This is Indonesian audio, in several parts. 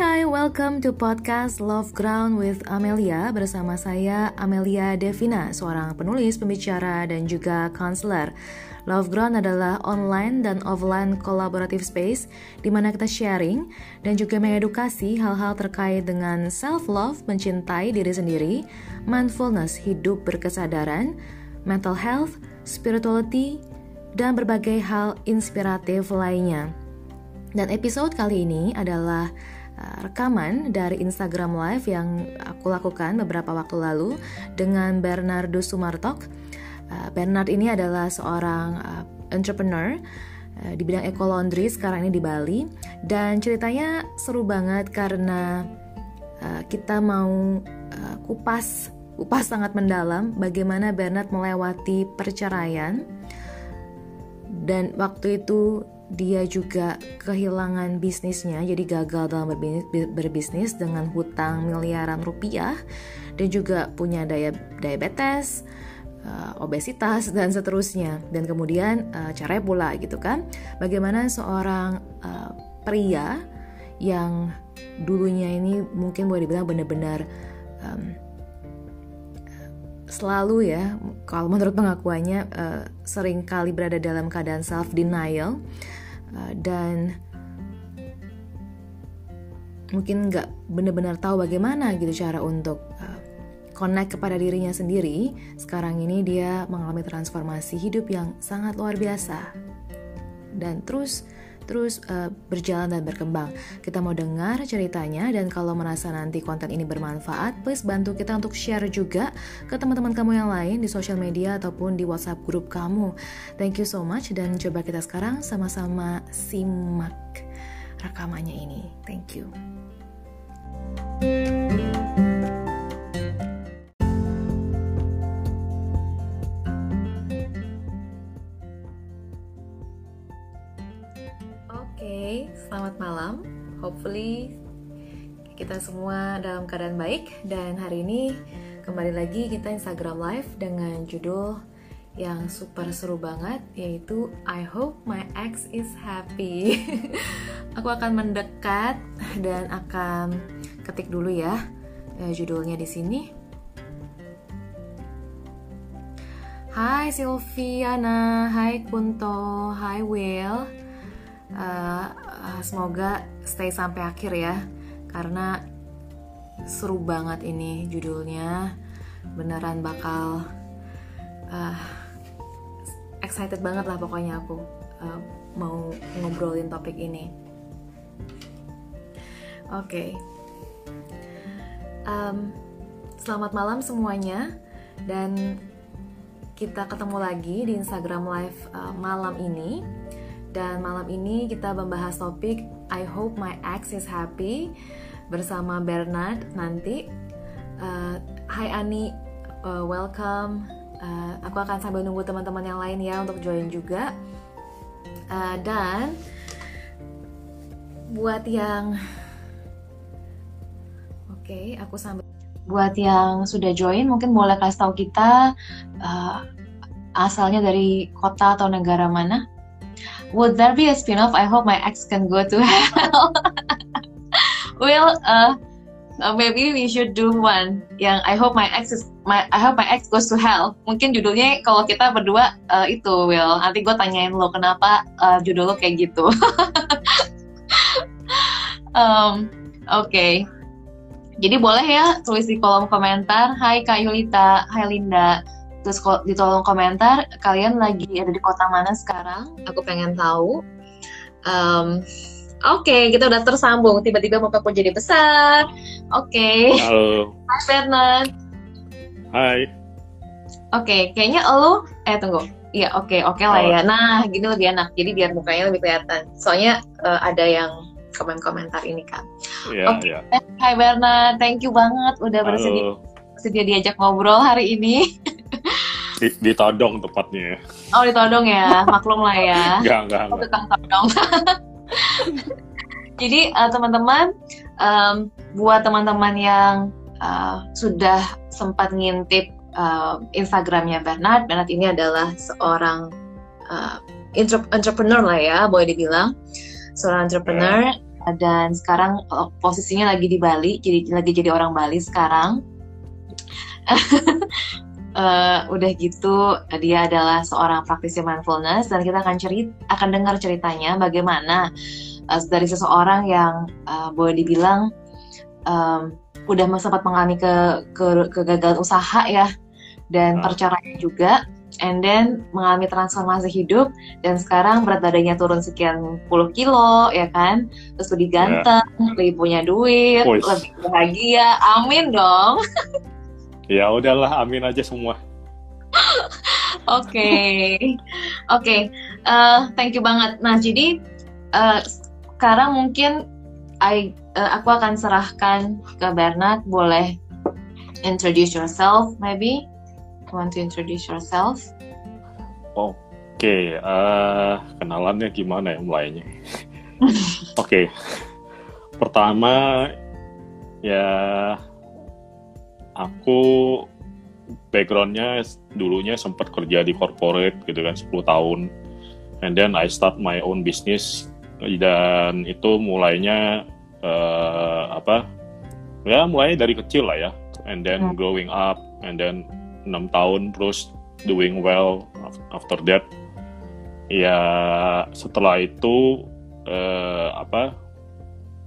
hai, welcome to podcast Love Ground with Amelia bersama saya Amelia Devina, seorang penulis, pembicara, dan juga counselor. Love Ground adalah online dan offline collaborative space di mana kita sharing dan juga mengedukasi hal-hal terkait dengan self-love, mencintai diri sendiri, mindfulness, hidup berkesadaran, mental health, spirituality, dan berbagai hal inspiratif lainnya. Dan episode kali ini adalah rekaman dari Instagram Live yang aku lakukan beberapa waktu lalu dengan Bernardo Sumartok. Uh, Bernard ini adalah seorang uh, entrepreneur di bidang ekolondri sekarang ini di Bali dan ceritanya seru banget karena kita mau kupas kupas sangat mendalam bagaimana Bernard melewati perceraian dan waktu itu dia juga kehilangan bisnisnya jadi gagal dalam berbisnis, dengan hutang miliaran rupiah dan juga punya daya diabetes uh, obesitas dan seterusnya. Dan kemudian uh, caranya pula gitu kan. Bagaimana seorang uh, pria yang dulunya ini mungkin boleh dibilang benar-benar um, selalu ya kalau menurut pengakuannya uh, sering kali berada dalam keadaan self denial uh, dan mungkin nggak benar-benar tahu bagaimana gitu cara untuk uh, connect kepada dirinya sendiri. Sekarang ini dia mengalami transformasi hidup yang sangat luar biasa dan terus terus uh, berjalan dan berkembang. Kita mau dengar ceritanya dan kalau merasa nanti konten ini bermanfaat, please bantu kita untuk share juga ke teman-teman kamu yang lain di sosial media ataupun di WhatsApp grup kamu. Thank you so much dan coba kita sekarang sama-sama simak rekamannya ini. Thank you. Selamat malam. Hopefully kita semua dalam keadaan baik dan hari ini kembali lagi kita Instagram Live dengan judul yang super seru banget yaitu I hope my ex is happy. Aku akan mendekat dan akan ketik dulu ya, ya judulnya di sini. Hai Silviana, hai Kunto, hai Will. Uh, uh, semoga stay sampai akhir ya karena seru banget ini judulnya. Beneran bakal uh, excited banget lah pokoknya aku uh, mau ngobrolin topik ini. Oke. Okay. um, selamat malam semuanya dan kita ketemu lagi di Instagram Live uh, malam ini dan malam ini kita membahas topik I hope my ex is happy bersama Bernard nanti. Uh, Hai Ani, uh, welcome. Uh, aku akan sambil nunggu teman-teman yang lain ya untuk join juga. Uh, dan buat yang oke, okay, aku sambil buat yang sudah join mungkin boleh kasih tahu kita uh, asalnya dari kota atau negara mana would there be a spin-off? I hope my ex can go to hell. well, uh, uh, maybe we should do one yang I hope my ex is my I hope my ex goes to hell. Mungkin judulnya kalau kita berdua uh, itu Will. Nanti gue tanyain lo kenapa uh, judul lo kayak gitu. um, Oke. Okay. Jadi boleh ya tulis di kolom komentar. Hai Kak Yulita, Hai Linda terus di tolong komentar kalian lagi ada di kota mana sekarang aku pengen tahu um, oke okay, kita udah tersambung tiba-tiba mau aku jadi besar oke okay. halo hai Fernand hai oke okay, kayaknya lo eh tunggu Iya oke okay, oke okay lah ya. Nah gini lebih enak. Jadi biar mukanya lebih kelihatan. Soalnya uh, ada yang komen-komentar ini kan. Iya okay. iya. Hai Bernard, thank you banget udah bersedia bersedia diajak ngobrol hari ini. Di, ditodong tepatnya. Oh ditodong ya, maklum lah ya. Enggak, enggak, enggak. Oh, todong. Jadi uh, teman-teman, um, buat teman-teman yang uh, sudah sempat ngintip uh, Instagramnya Bernard, Bernard ini adalah seorang uh, entrepreneur lah ya, boleh dibilang, seorang entrepreneur. Yeah. dan sekarang uh, posisinya lagi di Bali, jadi lagi jadi orang Bali sekarang. uh, udah gitu dia adalah seorang praktisi mindfulness dan kita akan cerit akan dengar ceritanya bagaimana uh, dari seseorang yang uh, boleh dibilang um, udah sempat mengalami ke, ke kegagalan usaha ya dan perceraian juga and then mengalami transformasi hidup dan sekarang berat badannya turun sekian puluh kilo ya kan terus lebih ya. ganteng yeah. lebih punya duit Voice. lebih bahagia amin dong ya udahlah amin aja semua oke oke okay. uh, eh, thank you banget nah jadi uh, sekarang mungkin I, uh, aku akan serahkan ke Bernard boleh introduce yourself maybe want to introduce yourself? Oke, okay, uh, kenalannya gimana ya mulainya? Oke, okay. pertama ya aku backgroundnya dulunya sempat kerja di corporate gitu kan 10 tahun, and then I start my own business dan itu mulainya uh, apa? Ya mulai dari kecil lah ya, and then hmm. growing up, and then enam tahun terus doing well after that ya setelah itu uh, apa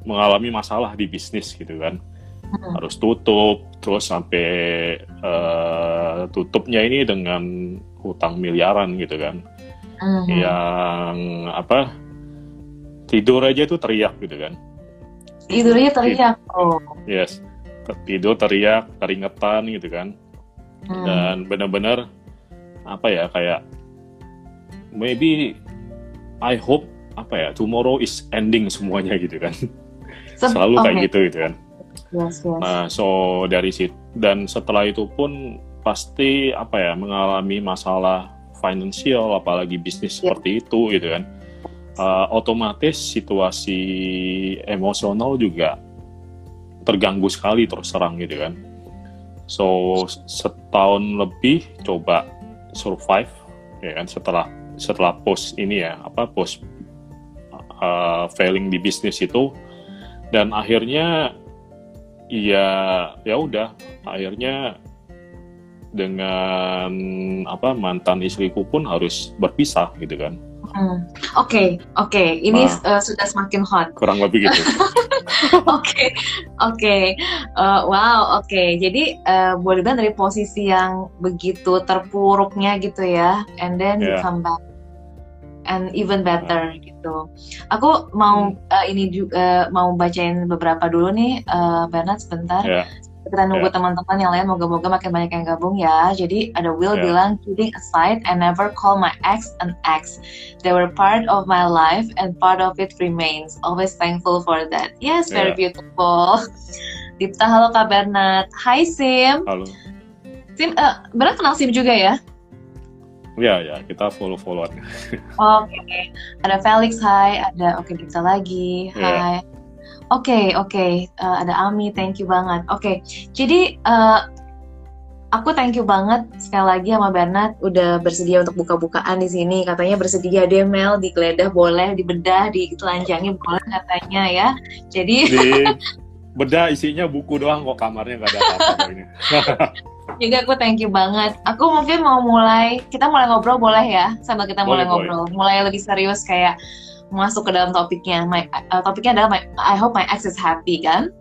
mengalami masalah di bisnis gitu kan hmm. harus tutup terus sampai uh, tutupnya ini dengan hutang miliaran gitu kan hmm. yang apa tidur aja tuh teriak gitu kan tidurnya teriak oh yes tidur teriak keringetan gitu kan hmm. dan benar-benar apa ya kayak maybe I hope apa ya tomorrow is ending semuanya gitu kan selalu okay. kayak gitu gitu kan yes, yes. nah so dari situ dan setelah itu pun pasti apa ya mengalami masalah finansial apalagi bisnis yeah. seperti itu gitu kan uh, otomatis situasi emosional juga terganggu sekali terus serang gitu kan So setahun lebih coba survive ya kan setelah setelah post ini ya apa post uh, failing di bisnis itu dan akhirnya ya ya udah akhirnya dengan apa mantan istriku pun harus berpisah gitu kan. Oke hmm. oke okay, okay. ini nah, uh, sudah semakin hot. Kurang lebih gitu. Oke, oke, eh, wow, oke. Okay. Jadi uh, boleh dari posisi yang begitu terpuruknya gitu ya, and then yeah. you come back and even better yeah. gitu. Aku mau hmm. uh, ini juga uh, mau bacain beberapa dulu nih, uh, Bernard sebentar. Yeah kita nunggu yeah. teman-teman yang lain moga-moga makin banyak yang gabung ya jadi ada Will yeah. bilang kidding aside I never call my ex an ex they were part of my life and part of it remains always thankful for that yes very yeah. beautiful Dipta halo Kak Bernard Hai Sim halo Sim uh, Bernard kenal Sim juga ya Ya, ya, kita follow-followan. Oke, okay. ada Felix, hai, ada Oke okay, Dipta lagi, hai. Yeah. Oke, okay, oke. Okay. Uh, ada Ami, thank you banget. Oke, okay. jadi uh, aku thank you banget sekali lagi sama Bernard udah bersedia untuk buka-bukaan di sini. Katanya bersedia deh Mel, digeledah boleh, dibedah, ditelanjangi boleh katanya ya. Jadi di bedah isinya buku doang kok kamarnya nggak ada apa-apa ini. Juga aku thank you banget. Aku mungkin mau mulai, kita mulai ngobrol boleh ya, sambil kita mulai boleh, ngobrol, boleh. mulai lebih serius kayak masuk ke dalam topiknya. My, uh, topiknya adalah my, I hope my ex is happy kan.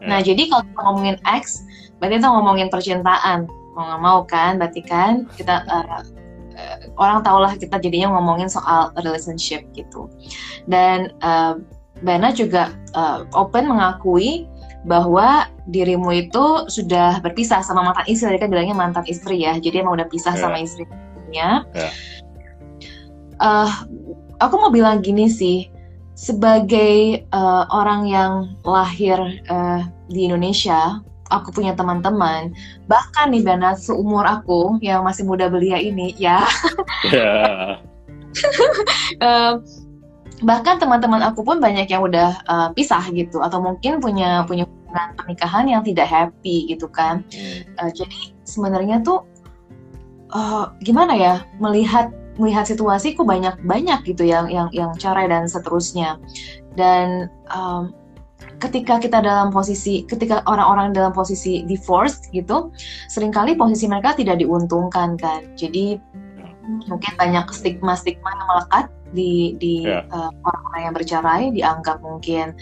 Yeah. Nah jadi kalau kita ngomongin ex, berarti kita ngomongin percintaan. Mau nggak mau kan, berarti kan kita uh, uh, orang tahulah kita jadinya ngomongin soal relationship gitu. Dan uh, Bana juga uh, open mengakui bahwa dirimu itu sudah berpisah sama mantan istri, tadi kan bilangnya mantan istri ya, jadi emang udah pisah yeah. sama istrinya. Yeah. Uh, aku mau bilang gini sih, sebagai uh, orang yang lahir uh, di Indonesia, aku punya teman-teman, bahkan nih Bana seumur aku yang masih muda belia ini, ya. Yeah. uh, bahkan teman-teman aku pun banyak yang udah uh, pisah gitu, atau mungkin punya punya pernikahan yang tidak happy gitu kan. Uh, jadi sebenarnya tuh uh, gimana ya melihat melihat situasi kok banyak banyak gitu yang yang yang cerai dan seterusnya dan um, ketika kita dalam posisi ketika orang-orang dalam posisi divorce gitu sering kali posisi mereka tidak diuntungkan kan jadi mungkin banyak stigma-stigma yang melekat di di yeah. uh, orang-orang yang bercerai dianggap mungkin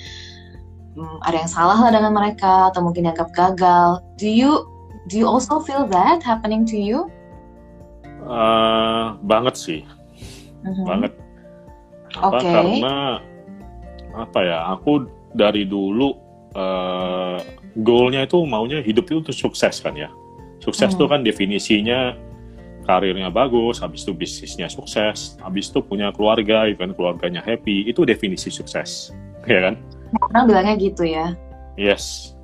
um, ada yang salah lah dengan mereka atau mungkin dianggap gagal do you do you also feel that happening to you uh, banget sih uh-huh. banget apa okay. karena apa ya aku dari dulu uh, goalnya itu maunya hidup itu sukses kan ya sukses itu hmm. kan definisinya karirnya bagus, habis itu bisnisnya sukses, habis itu punya keluarga, kan keluarganya happy, itu definisi sukses, ya kan? Orang bilangnya gitu ya. Yes,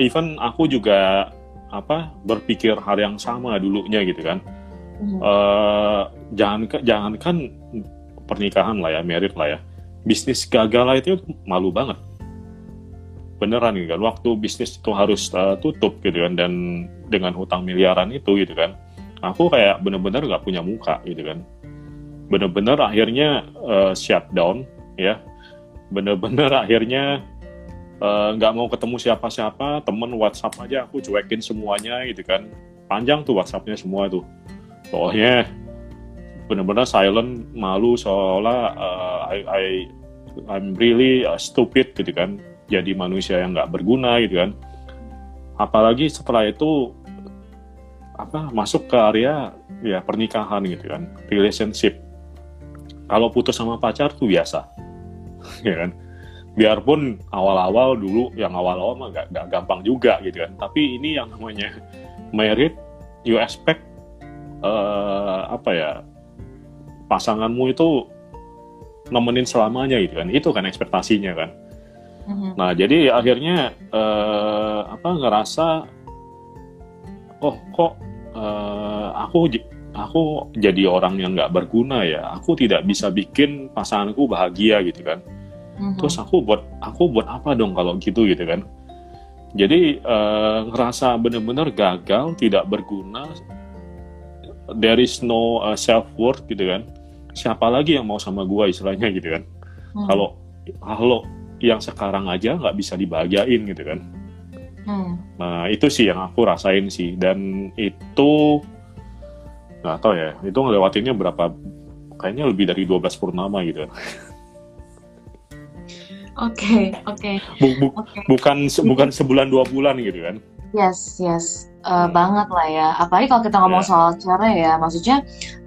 even aku juga apa berpikir hal yang sama dulunya gitu kan. Hmm. Uh, jangan jangan kan pernikahan lah ya, merit lah ya. Bisnis gagal lah itu malu banget. Beneran gitu kan, waktu bisnis itu harus uh, tutup gitu kan, dan dengan hutang miliaran itu gitu kan aku kayak bener-bener gak punya muka gitu kan bener-bener akhirnya uh, shutdown ya bener-bener akhirnya eh, nggak uh, mau ketemu siapa-siapa temen WhatsApp aja aku cuekin semuanya gitu kan. Panjang tuh WhatsAppnya semua tuh. Pokoknya bener-bener silent malu seolah uh, I, I I'm really uh, stupid gitu kan. Jadi manusia yang nggak berguna gitu kan. Apalagi setelah itu apa masuk ke area ya pernikahan gitu kan. Relationship. Kalau putus sama pacar tuh biasa ya kan. Biarpun awal-awal dulu yang awal-awal mah gak, gak gampang juga gitu kan. Tapi ini yang namanya merit you expect uh, apa ya pasanganmu itu nemenin selamanya gitu kan. Itu kan ekspektasinya kan. Mm-hmm. nah jadi akhirnya uh, apa ngerasa oh kok uh, aku aku jadi orang yang nggak berguna ya. Aku tidak bisa bikin pasanganku bahagia gitu kan mm-hmm. terus aku buat aku buat apa dong kalau gitu gitu kan jadi uh, ngerasa bener-bener gagal tidak berguna there is no uh, eh, self worth gitu kan siapa lagi yang mau sama gua istilahnya gitu kan mm. kalau kalau yang sekarang aja nggak bisa dibahagiain gitu kan Hmm. Nah itu sih yang aku rasain sih dan itu nggak tahu ya itu ngelewatinnya berapa kayaknya lebih dari 12 purnama gitu. Oke oke. Okay, bu, bu, okay. Bukan bukan sebulan dua bulan gitu kan? Yes yes uh, hmm. banget lah ya. Apalagi kalau kita ngomong yeah. soal cerai ya, maksudnya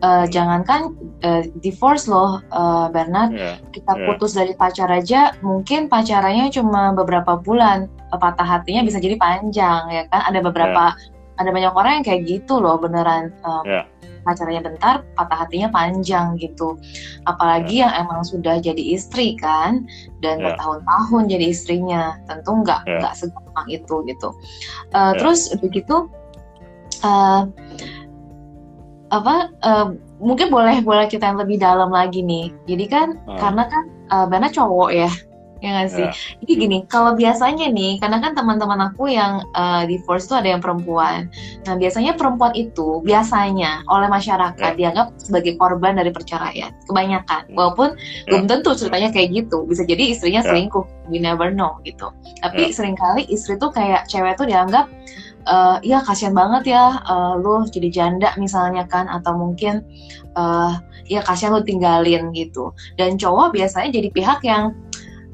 uh, jangankan uh, divorce loh, uh, Bernard. Yeah. Kita yeah. putus dari pacar aja, mungkin pacarannya cuma beberapa bulan, patah hatinya bisa jadi panjang ya kan. Ada beberapa, yeah. ada banyak orang yang kayak gitu loh, beneran. Um, yeah pacarnya bentar, patah hatinya panjang gitu. Apalagi yeah. yang emang sudah jadi istri kan, dan yeah. bertahun-tahun jadi istrinya, tentu nggak yeah. nggak segampang itu gitu. Uh, yeah. Terus begitu, uh, apa? Uh, mungkin boleh boleh kita yang lebih dalam lagi nih. Jadi kan uh. karena kan uh, Bana cowok ya, ya nggak sih? Yeah. Jadi gini, kalau biasanya nih, karena kan teman-teman aku yang uh, divorce tuh ada yang perempuan. Nah biasanya perempuan itu biasanya oleh masyarakat yeah. dianggap sebagai korban dari perceraian, kebanyakan. Hmm. Walaupun yeah. belum tentu ceritanya kayak gitu, bisa jadi istrinya yeah. selingkuh, we never know gitu. Tapi yeah. sering kali istri tuh kayak cewek tuh dianggap uh, ya kasihan banget ya uh, lu jadi janda misalnya kan atau mungkin uh, ya kasihan lu tinggalin gitu dan cowok biasanya jadi pihak yang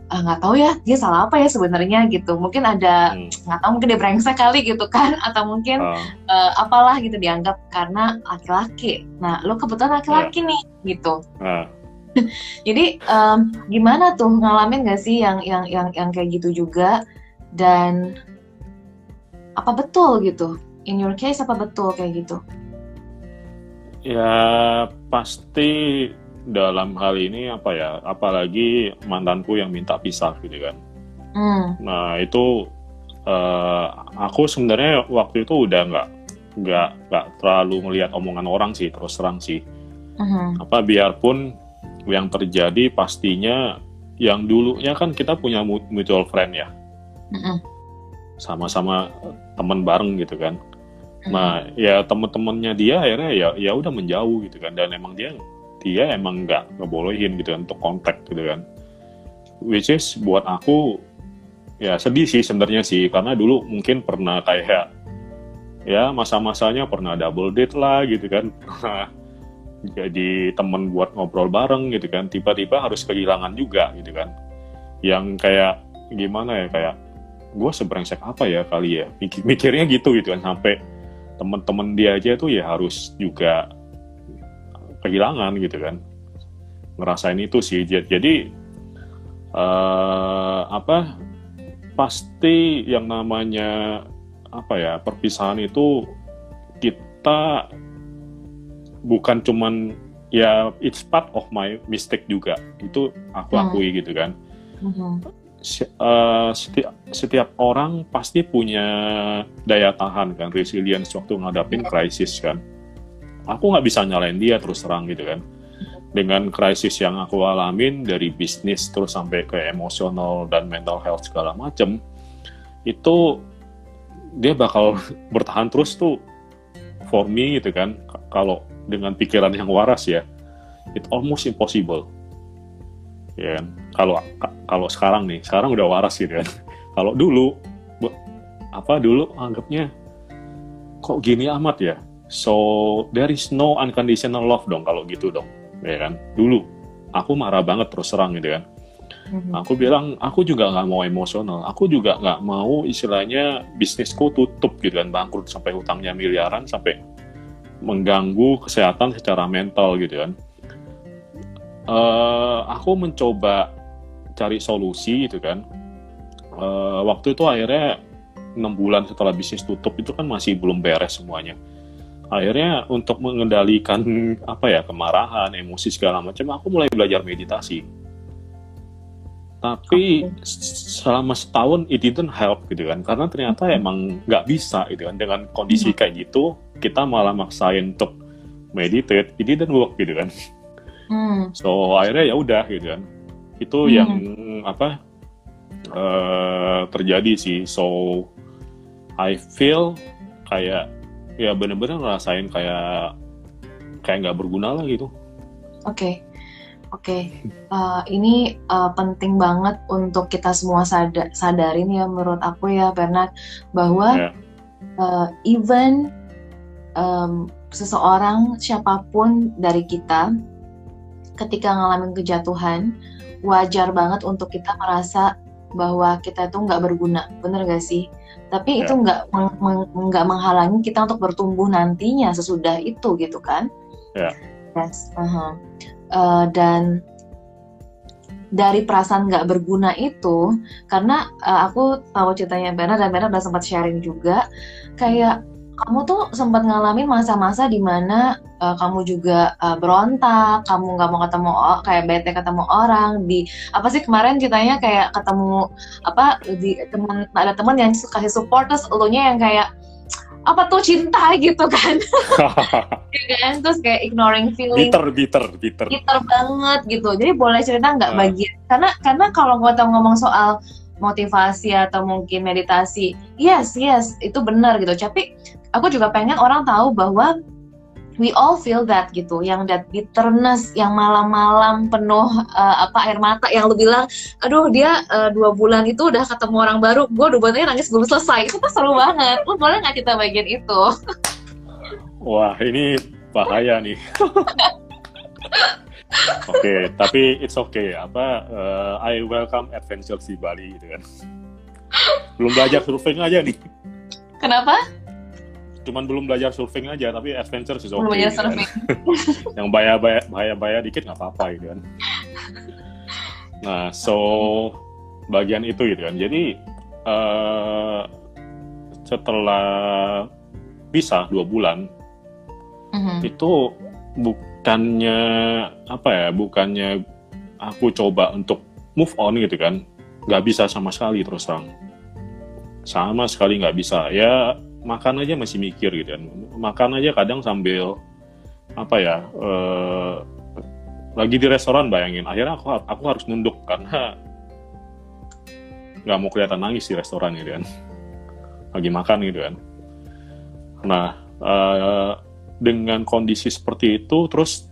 nggak uh, tahu ya dia salah apa ya sebenarnya gitu mungkin ada hmm. nggak hmm. tahu mungkin dia brengsek kali gitu kan atau mungkin. Uh, apalah gitu dianggap karena laki-laki nah lo kebetulan laki-laki yeah. nih gitu uh. jadi um, gimana tuh ngalamin gak sih yang yang yang yang kayak gitu juga dan apa betul gitu in your case apa betul kayak gitu ya pasti dalam hal ini apa ya apalagi mantanku yang minta pisah gitu kan hmm. nah itu uh, aku sebenarnya waktu itu udah nggak nggak nggak terlalu melihat omongan orang sih terus terang sih uh-huh. apa biarpun yang terjadi pastinya yang dulunya kan kita punya mutual friend ya uh-huh. sama-sama teman bareng gitu kan uh-huh. nah ya temen-temennya dia akhirnya ya ya udah menjauh gitu kan dan emang dia dia emang nggak ngebolehin gitu kan untuk kontak gitu kan. Which is buat aku ya sedih sih sebenarnya sih. Karena dulu mungkin pernah kayak ya masa-masanya pernah double date lah gitu kan. Jadi temen buat ngobrol bareng gitu kan. Tiba-tiba harus kehilangan juga gitu kan. Yang kayak gimana ya kayak gue sebrengsek apa ya kali ya? Mikir, mikirnya gitu gitu kan. Sampai temen-temen dia aja tuh ya harus juga kehilangan gitu kan ngerasain itu sih jadi uh, apa pasti yang namanya apa ya perpisahan itu kita bukan cuman ya it's part of my mistake juga itu aku hmm. akui gitu kan hmm. uh, setiap setiap orang pasti punya daya tahan kan resilience waktu ngadapin iya. krisis kan aku nggak bisa nyalain dia terus terang gitu kan. Dengan krisis yang aku alamin dari bisnis terus sampai ke emosional dan mental health segala macem itu dia bakal bertahan terus tuh for me gitu kan. Kalau dengan pikiran yang waras ya it almost impossible. Ya kan? Kalau kalau sekarang nih sekarang udah waras gitu kan. Kalau dulu apa dulu anggapnya kok gini amat ya So there is no unconditional love dong kalau gitu dong, ya kan? Dulu aku marah banget terus serang gitu kan. Mm-hmm. Aku bilang aku juga nggak mau emosional, aku juga nggak mau istilahnya bisnisku tutup gitu kan, bangkrut sampai hutangnya miliaran sampai mengganggu kesehatan secara mental gitu kan. Uh, aku mencoba cari solusi gitu kan. Uh, waktu itu akhirnya enam bulan setelah bisnis tutup itu kan masih belum beres semuanya akhirnya untuk mengendalikan apa ya kemarahan emosi segala macam aku mulai belajar meditasi tapi okay. selama setahun it didn't help gitu kan karena ternyata hmm. emang nggak bisa gitu kan dengan kondisi hmm. kayak gitu kita malah maksain untuk meditate it didn't work gitu kan hmm. so akhirnya ya udah gitu kan itu hmm. yang apa uh, terjadi sih so I feel kayak ya bener-bener ngerasain kayak kayak nggak berguna lah gitu. Oke, okay. oke. Okay. Uh, eh, ini uh, penting banget untuk kita semua sadar sadarin ya menurut aku ya Bernard bahwa yeah. Ya. uh, even um, seseorang siapa pun dari kita ketika ngalamin kejatuhan wajar banget untuk kita merasa bahwa kita itu nggak berguna, bener gak sih? Tapi itu nggak nggak menghalangi kita untuk bertumbuh nantinya sesudah itu gitu kan? Yeah. Yes. Uh -huh. uh, dan dari perasaan nggak berguna itu, karena uh, aku tahu ceritanya Bernard dan Bernard udah sempat sharing juga, kayak kamu tuh sempat ngalamin masa-masa di mana uh, kamu juga uh, berontak, kamu nggak mau ketemu kayak bete ketemu orang di apa sih kemarin ceritanya kayak ketemu apa di teman ada teman yang kasih support terus elunya yang kayak apa tuh cinta? gitu kan. Ya kan? Terus kayak ignoring feeling. Bitter bitter bitter. Bitter banget gitu. Jadi boleh cerita nggak uh. bagian? Karena karena kalau gue tau ngomong soal motivasi atau mungkin meditasi yes yes itu benar gitu. Tapi aku juga pengen orang tahu bahwa we all feel that gitu yang that bitterness yang malam-malam penuh uh, apa air mata yang lu bilang aduh dia uh, dua bulan itu udah ketemu orang baru gue dua bulan nangis belum selesai itu tuh seru banget lu boleh nggak kita bagian itu wah ini bahaya nih Oke, okay, tapi it's okay. Apa uh, I welcome adventure di Bali gitu kan. Belum belajar surfing aja nih. Kenapa? Cuman belum belajar surfing aja, tapi adventure sih okay. Belum belajar gitu kan. surfing. Yang bahaya-bahaya bahaya-bahaya dikit nggak apa-apa gitu kan. Nah, so bagian itu gitu kan. Jadi uh, setelah pisah dua bulan, mm -hmm. itu bukannya apa ya bukannya aku coba untuk move on gitu kan nggak bisa sama sekali terus terang sama sekali nggak bisa ya makan aja masih mikir gitu kan. Makan aja kadang sambil apa ya eh, lagi di restoran bayangin. Akhirnya aku aku harus nunduk karena nggak mau kelihatan nangis di restoran gitu kan. Lagi makan gitu kan. Nah eh, dengan kondisi seperti itu terus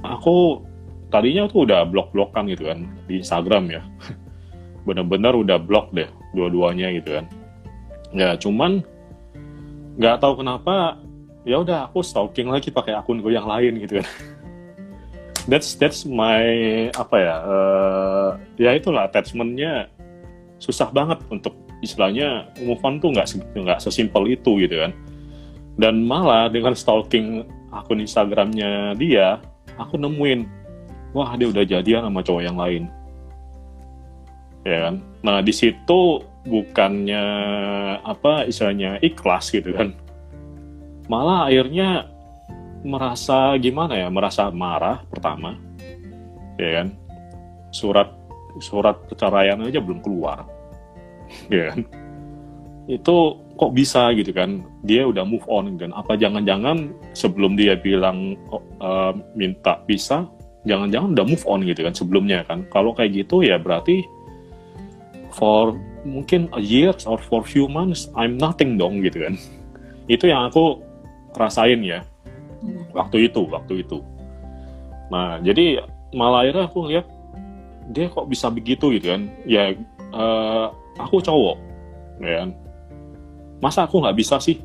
aku tadinya tuh udah blok-blokan gitu kan di Instagram ya. Bener-bener udah blok deh dua-duanya gitu kan. Ya cuman nggak tahu kenapa ya udah aku stalking lagi pakai akun gue yang lain gitu kan. That's that's my apa ya uh, ya itulah attachmentnya susah banget untuk istilahnya move on tuh nggak nggak sesimpel itu gitu kan. Dan malah dengan stalking akun Instagramnya dia aku nemuin wah dia udah jadian sama cowok yang lain. Ya kan? Nah di situ bukannya apa istilahnya ikhlas gitu kan. Malah akhirnya merasa gimana ya merasa marah pertama ya kan. Surat surat perceraian aja belum keluar ya kan. Itu kok bisa gitu kan dia udah move on dan apa jangan-jangan sebelum dia bilang uh, minta pisah jangan-jangan udah move on gitu kan sebelumnya kan. Kalau kayak gitu ya berarti for mungkin a years or for few months I'm nothing dong gitu kan. Itu yang aku rasain ya hmm. waktu itu waktu itu. Nah jadi malah akhirnya aku lihat dia kok bisa begitu gitu kan. Ya uh, aku cowok ya kan. Masa aku nggak bisa sih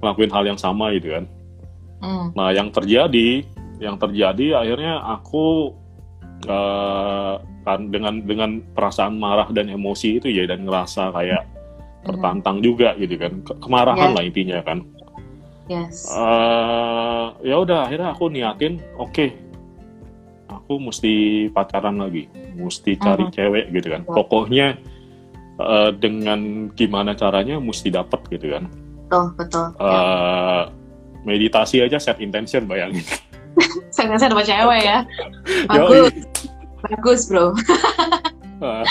ngelakuin hal yang sama gitu kan? Mm. nah yang terjadi yang terjadi akhirnya aku uh, kan dengan dengan perasaan marah dan emosi itu ya dan ngerasa kayak hmm. tertantang mm. juga gitu kan Ke kemarahan yeah. lah intinya kan Yes. Uh, ya udah akhirnya aku niatin, oke, okay, aku mesti pacaran lagi, mesti cari uh -huh. cewek gitu kan. Pokoknya uh, dengan gimana caranya mesti dapat gitu kan. Betul betul. Uh, ya. Meditasi aja set intention bayangin. set intention sama cewek ya. Bagus, bagus bro. uh,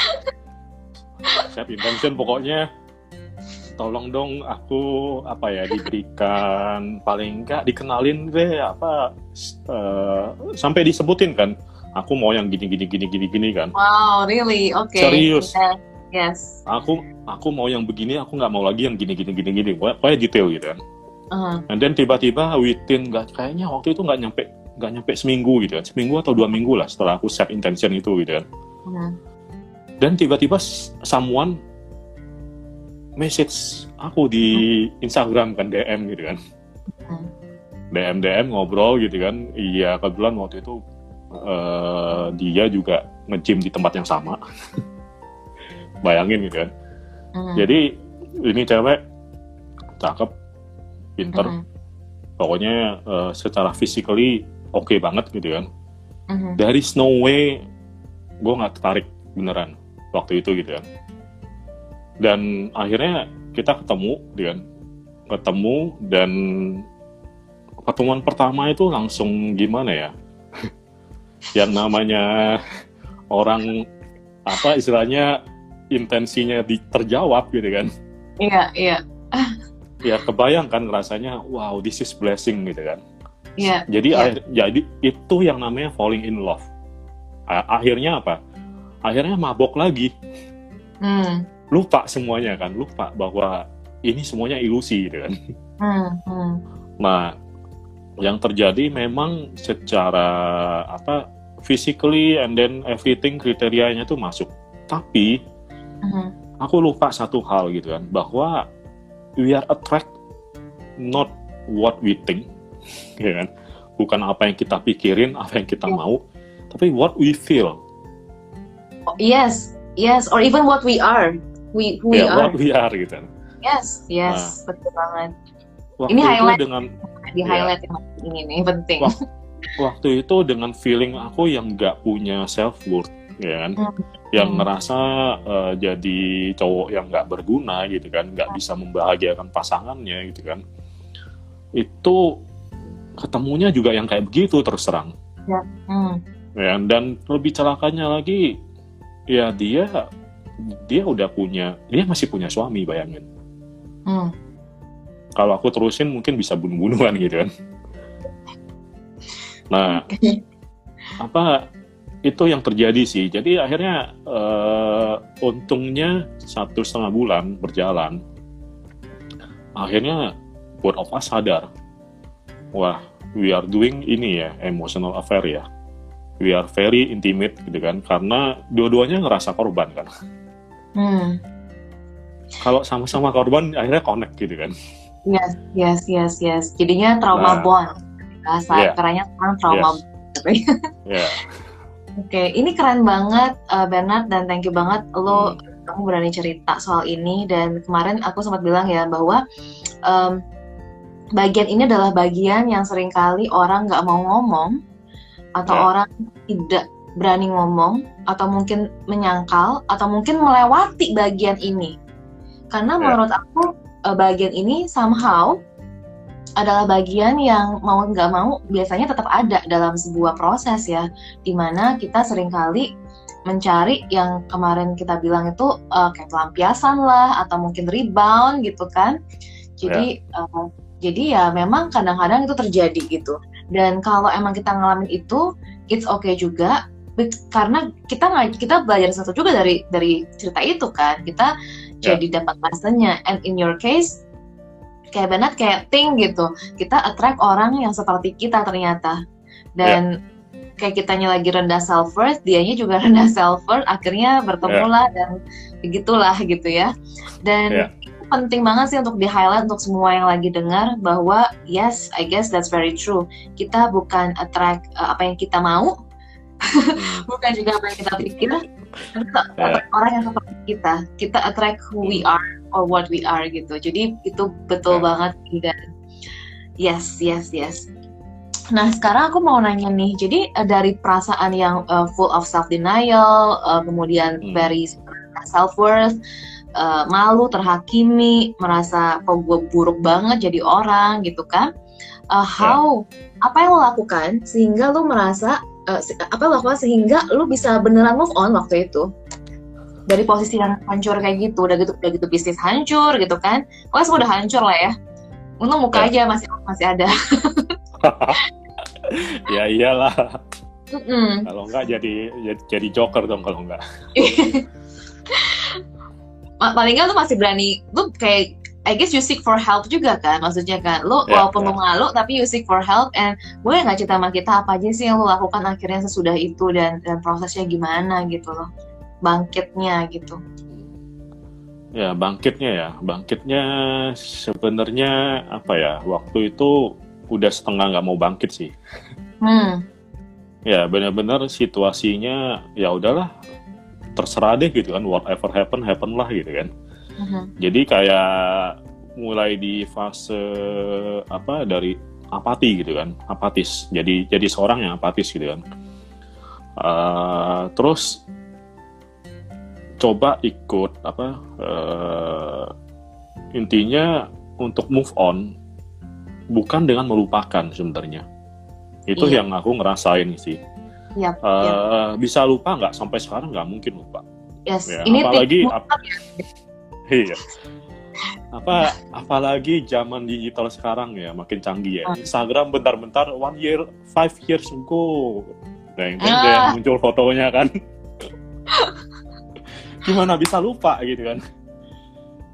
set intention pokoknya. Tolong dong aku apa ya diberikan paling enggak dikenalin deh apa uh, sampai disebutin kan. Aku mau yang gini gini gini gini gini kan. Wow really? Oke okay. serius? Yeah. yes. Aku aku mau yang begini aku nggak mau lagi yang gini gini gini gini. Pokoknya detail gitu kan. Uh-huh. and then tiba-tiba within nggak kayaknya waktu itu nggak nyampe nggak nyampe seminggu gitu kan. Seminggu atau dua minggu lah setelah aku set intention itu gitu kan. Uh-huh. dan tiba-tiba someone message aku di Instagram kan DM gitu kan. DM DM ngobrol gitu kan. Iya kebetulan waktu itu uh, dia juga nge-gym di tempat yang sama. Bayangin gitu kan. Uh jadi ini cewek cakep pinter. Uh pokoknya uh, secara physically oke okay banget gitu kan. Uh dari Snow Way gue nggak tertarik beneran waktu itu gitu kan. Dan akhirnya kita ketemu dengan ketemu dan pertemuan pertama itu langsung gimana ya? Yang namanya orang apa istilahnya intensinya di, terjawab gitu kan. Iya iya. Ya kebayang kan rasanya wow this is blessing gitu kan iya. Jadi. Akhir, jadi itu yang namanya falling in love. Akhirnya apa? Akhirnya mabok lagi. Hmm. Lupa semuanya kan lupa bahwa ini semuanya ilusi gitu kan. Hmm, hmm. nah yang terjadi memang secara apa physically and then everything kriterianya tuh masuk. Tapi hmm. aku lupa satu hal gitu kan bahwa we are attract not what we think ya kan bukan apa yang kita pikirin apa yang kita yeah. mau tapi what we feel oh, yes yes or even what we are we who ya, we are. we are gitu. Yes, yes, nah, betul banget. Ini highlight dengan di ya. highlight ya, yang ini nih penting. Waktu, waktu itu dengan feeling aku yang nggak punya self worth, ya kan, hmm. yang hmm. ngerasa uh, jadi cowok yang nggak berguna gitu kan, nggak hmm. bisa membahagiakan pasangannya gitu kan. Itu ketemunya juga yang kayak begitu terus terang. Ya. Hmm. ya dan lebih celakanya lagi, ya dia dia udah punya dia masih punya suami bayangin hmm. kalau aku terusin mungkin bisa bunuh-bunuhan gitu kan nah apa itu yang terjadi sih jadi akhirnya uh, untungnya satu setengah bulan berjalan akhirnya of us sadar wah we are doing ini ya emotional affair ya we are very intimate gitu kan karena dua-duanya ngerasa korban kan Hmm. kalau sama-sama korban akhirnya connect gitu kan Yes, yes, yes, yes. Jadinya trauma Nah. bond. Bahasa Iya. kerennya sekarang trauma Yes. bond. ya Oke, ini keren banget uh, Bernard dan thank you banget lo Hmm. kamu berani cerita soal ini dan kemarin aku sempat bilang ya bahwa em, bagian ini adalah bagian yang sering kali orang nggak mau ngomong atau Ya. orang tidak berani ngomong atau mungkin menyangkal atau mungkin melewati bagian ini karena Ya. menurut aku eh, bagian ini somehow adalah bagian yang mau nggak mau biasanya tetap ada dalam sebuah proses ya di mana kita sering kali mencari yang kemarin kita bilang itu eh, kayak pelampiasan lah atau mungkin rebound gitu kan jadi eh, jadi ya memang kadang-kadang itu terjadi gitu. Dan kalau emang kita ngalamin itu it's okay juga. Karena kita kita belajar satu juga dari dari cerita itu kan. Kita jadi dapat lessonnya and in your case kayak Bernard kayak think gitu. Kita attract orang yang seperti kita ternyata. Dan kayak kitanya lagi rendah self worth dianya juga rendah self worth akhirnya bertemu lah dan begitulah gitu ya. Dan Ya. Penting banget sih untuk di highlight untuk semua yang lagi dengar bahwa yes I guess that's very true. Kita bukan attract uh, apa yang kita mau Hmm. bukan juga apa yang kita pikir. Tapi kita Ya. attract orang yang seperti kita. Kita attract who we are or what we are gitu. Jadi itu betul Ya. banget dan. Yes yes yes. Nah sekarang aku mau nanya nih. Jadi eh, dari perasaan yang eh, full of self denial kemudian Hmm. very self worth malu terhakimi merasa kok gue buruk banget jadi orang gitu kan? Eh, how? Apa yang lo lakukan sehingga lo merasa se- apa yang lo lakukan sehingga lo bisa beneran move on waktu itu? Dari posisi yang hancur kayak gitu udah gitu udah gitu bisnis hancur gitu kan? Pokoknya semua udah hancur lah ya. Untung muka aja masih masih ada. Ya iyalah. Mm-mm. kalau enggak jadi jadi, joker dong kalau enggak paling nggak lu masih berani lu kayak I guess you seek for help juga kan maksudnya kan lu Ya, walaupun ya. lu malu tapi you seek for help and boleh nggak cerita sama kita apa aja sih yang lu lakukan akhirnya sesudah itu dan dan prosesnya gimana gitu loh bangkitnya gitu? Ya bangkitnya ya bangkitnya sebenarnya apa ya waktu itu udah setengah nggak mau bangkit sih. Hmm. Ya benar-benar situasinya ya udahlah terserah deh gitu kan whatever happen happen lah gitu kan. Mhm. jadi kayak mulai di fase apa dari apati gitu kan apatis. Jadi jadi seorang yang apatis gitu kan. Eh, terus coba ikut apa eh, intinya untuk move on bukan dengan melupakan sebenarnya. Itu Iya. yang aku ngerasain sih Yap, Eh, yap. bisa lupa nggak? Sampai sekarang nggak mungkin lupa. Yes ya, ini apalagi ap- iya. Apa apalagi zaman digital sekarang ya makin canggih ya. Hmm. Instagram bentar-bentar one year five years ago. Itu Ah. muncul fotonya kan. Gimana bisa lupa gitu kan?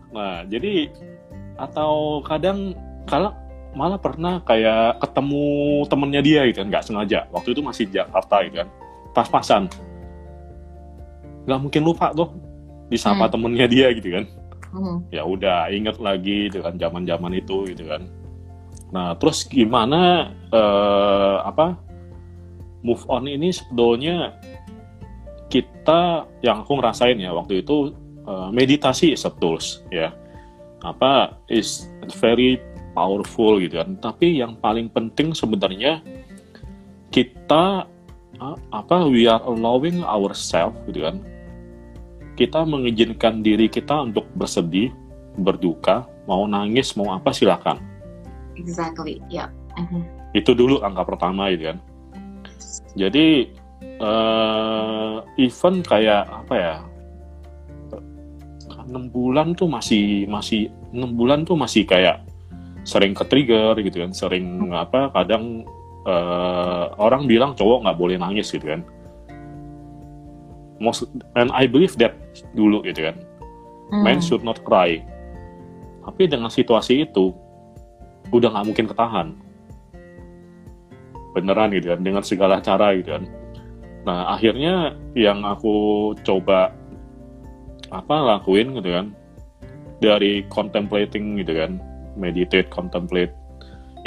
Nah jadi atau kadang kalau malah pernah kayak ketemu temennya dia gitu kan nggak sengaja. Waktu itu masih Jakarta gitu kan pas-pasan. Nggak mungkin lupa tuh disapa Hmm. temennya dia gitu kan. Hmm. ya udah inget lagi gitu kan zaman zaman itu gitu kan. Nah terus gimana eh, apa move on ini sebetulnya kita yang aku ngerasain ya waktu itu eh, meditasi is a tools ya. Apa is very powerful gitu kan tapi yang paling penting sebenarnya kita eh, apa we are allowing ourselves gitu kan kita mengizinkan diri kita untuk bersedih, berduka, mau nangis, mau apa silakan. exactly ya Mhm. Itu dulu angka pertama gitu kan. Jadi eh event kayak apa ya? enam bulan tuh masih masih enam bulan tuh masih kayak sering ke trigger gitu kan, sering apa? Kadang eh, orang bilang cowok nggak boleh nangis gitu kan. Most and I believe that dulu gitu kan. Hmm. men should not cry. Tapi dengan situasi itu, udah nggak mungkin ketahan. Beneran gitu kan, dengan segala cara gitu kan. Nah, akhirnya yang aku coba apa lakuin gitu kan dari contemplating gitu kan, meditate, contemplate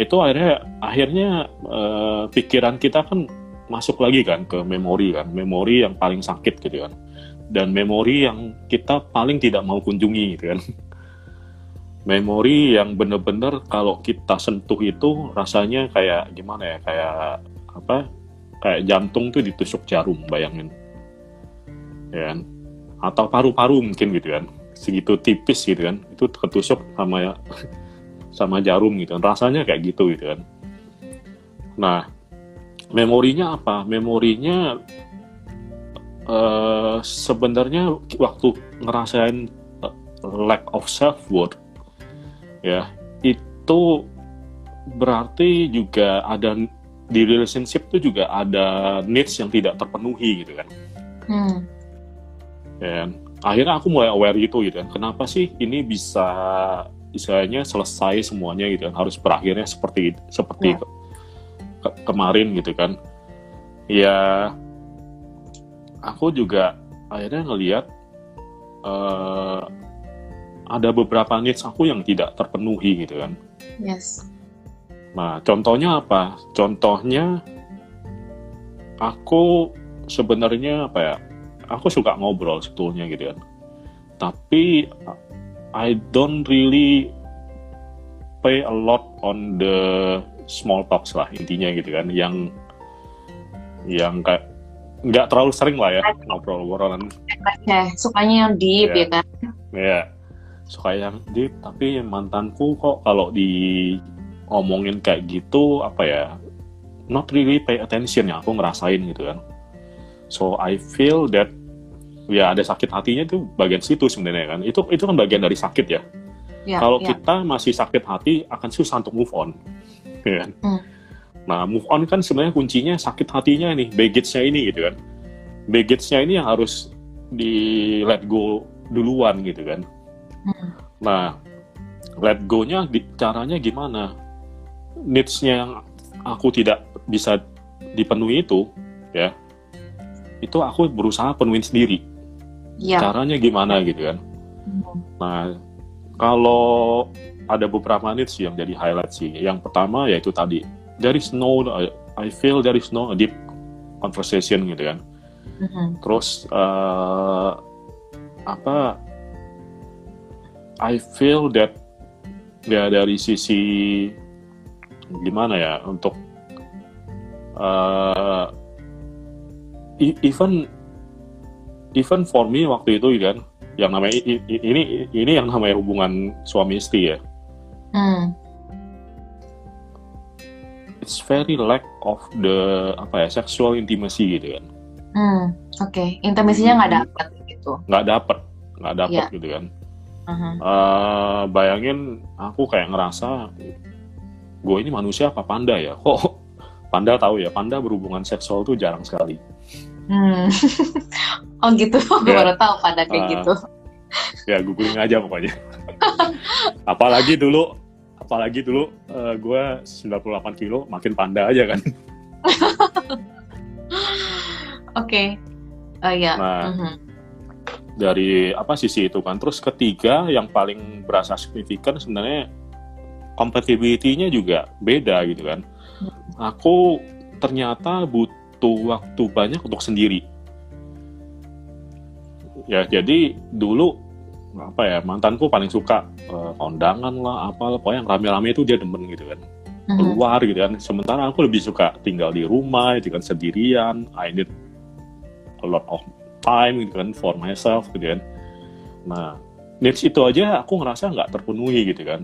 itu akhirnya akhirnya uh, pikiran kita kan masuk lagi kan ke memori kan, memori yang paling sakit gitu kan. Dan memori yang kita paling tidak mau kunjungi gitu kan. Memori yang bener-bener kalau kita sentuh itu rasanya kayak gimana ya, kayak apa? Kayak jantung tuh ditusuk jarum, bayangin. Ya kan? Atau paru-paru mungkin gitu kan. Segitu tipis gitu kan. Itu ketusuk sama ya sama jarum gitu kan. Rasanya kayak gitu gitu kan. Nah, memorinya apa? Memorinya uh, sebenarnya waktu ngerasain uh, lack of self worth ya itu berarti juga ada di relationship itu juga ada needs yang tidak terpenuhi gitu kan. Hmm. Dan akhirnya aku mulai aware gitu gitu kan. Kenapa sih ini bisa istilahnya selesai semuanya gitu kan harus berakhirnya seperti seperti ya. ke kemarin gitu kan. Ya aku juga akhirnya ngelihat uh, ada beberapa needs aku yang tidak terpenuhi gitu kan. Yes. Nah contohnya apa? Contohnya aku sebenarnya apa ya? Aku suka ngobrol sebetulnya gitu kan. Tapi I don't really pay a lot on the small talks lah intinya gitu kan. Yang yang kayak nggak terlalu sering lah ya ngobrol-ngobrolan ya, sukanya yang deep ya, ya kan. Ya suka yang deep. Tapi mantanku kok kalau di ngomongin kayak gitu apa ya not really pay attention ya aku ngerasain gitu kan. So I feel that ya ada sakit hatinya itu bagian situ sebenarnya kan itu itu kan bagian dari sakit ya, ya kalau ya. kita masih sakit hati akan susah untuk move on ya kan? Hmm. Nah, move on kan sebenarnya kuncinya sakit hatinya nih, baggage-nya ini gitu kan. Baggage-nya ini yang harus di let go duluan gitu kan. Hmm. Nah, let go-nya di, caranya gimana? Needs-nya yang aku tidak bisa dipenuhi itu, ya, itu aku berusaha penuhin sendiri. Ya. Caranya gimana gitu kan? Hmm. Nah, kalau ada beberapa needs yang jadi highlight sih. Yang pertama yaitu tadi there is no I feel there is no deep conversation gitu kan. Mm-hmm. Terus uh, apa? I feel that ya dari sisi gimana ya untuk uh, even even for me waktu itu kan yang namanya ini ini yang namanya hubungan suami istri ya Hmm. It's very lack of the apa ya sexual intimacy gitu kan. Hmm, oke. Okay. Intimasinya nggak hmm. dapet gitu. Nggak dapet, nggak dapet yeah. gitu kan. Uh-huh. Uh, bayangin aku kayak ngerasa gue ini manusia apa panda ya? Kok panda tahu ya? Panda berhubungan seksual tuh jarang sekali. Hmm. oh gitu, gue yeah. baru tahu panda kayak uh, gitu. Ya googling aja pokoknya. Apalagi dulu apalagi dulu uh, gue 98 kilo makin panda aja kan oke okay. uh, ya nah uh -huh. dari apa sisi itu kan terus ketiga yang paling berasa signifikan sebenarnya compatibility-nya juga beda gitu kan aku ternyata butuh waktu banyak untuk sendiri. Ya jadi dulu apa ya mantanku paling suka uh, kondangan lah apa pokoknya yang rame-rame itu dia demen gitu kan. Mm-hmm. keluar gitu kan. Sementara aku lebih suka tinggal di rumah gitu kan sendirian I need a lot of time gitu kan for myself gitu kan. Nah needs itu aja aku ngerasa nggak terpenuhi gitu kan.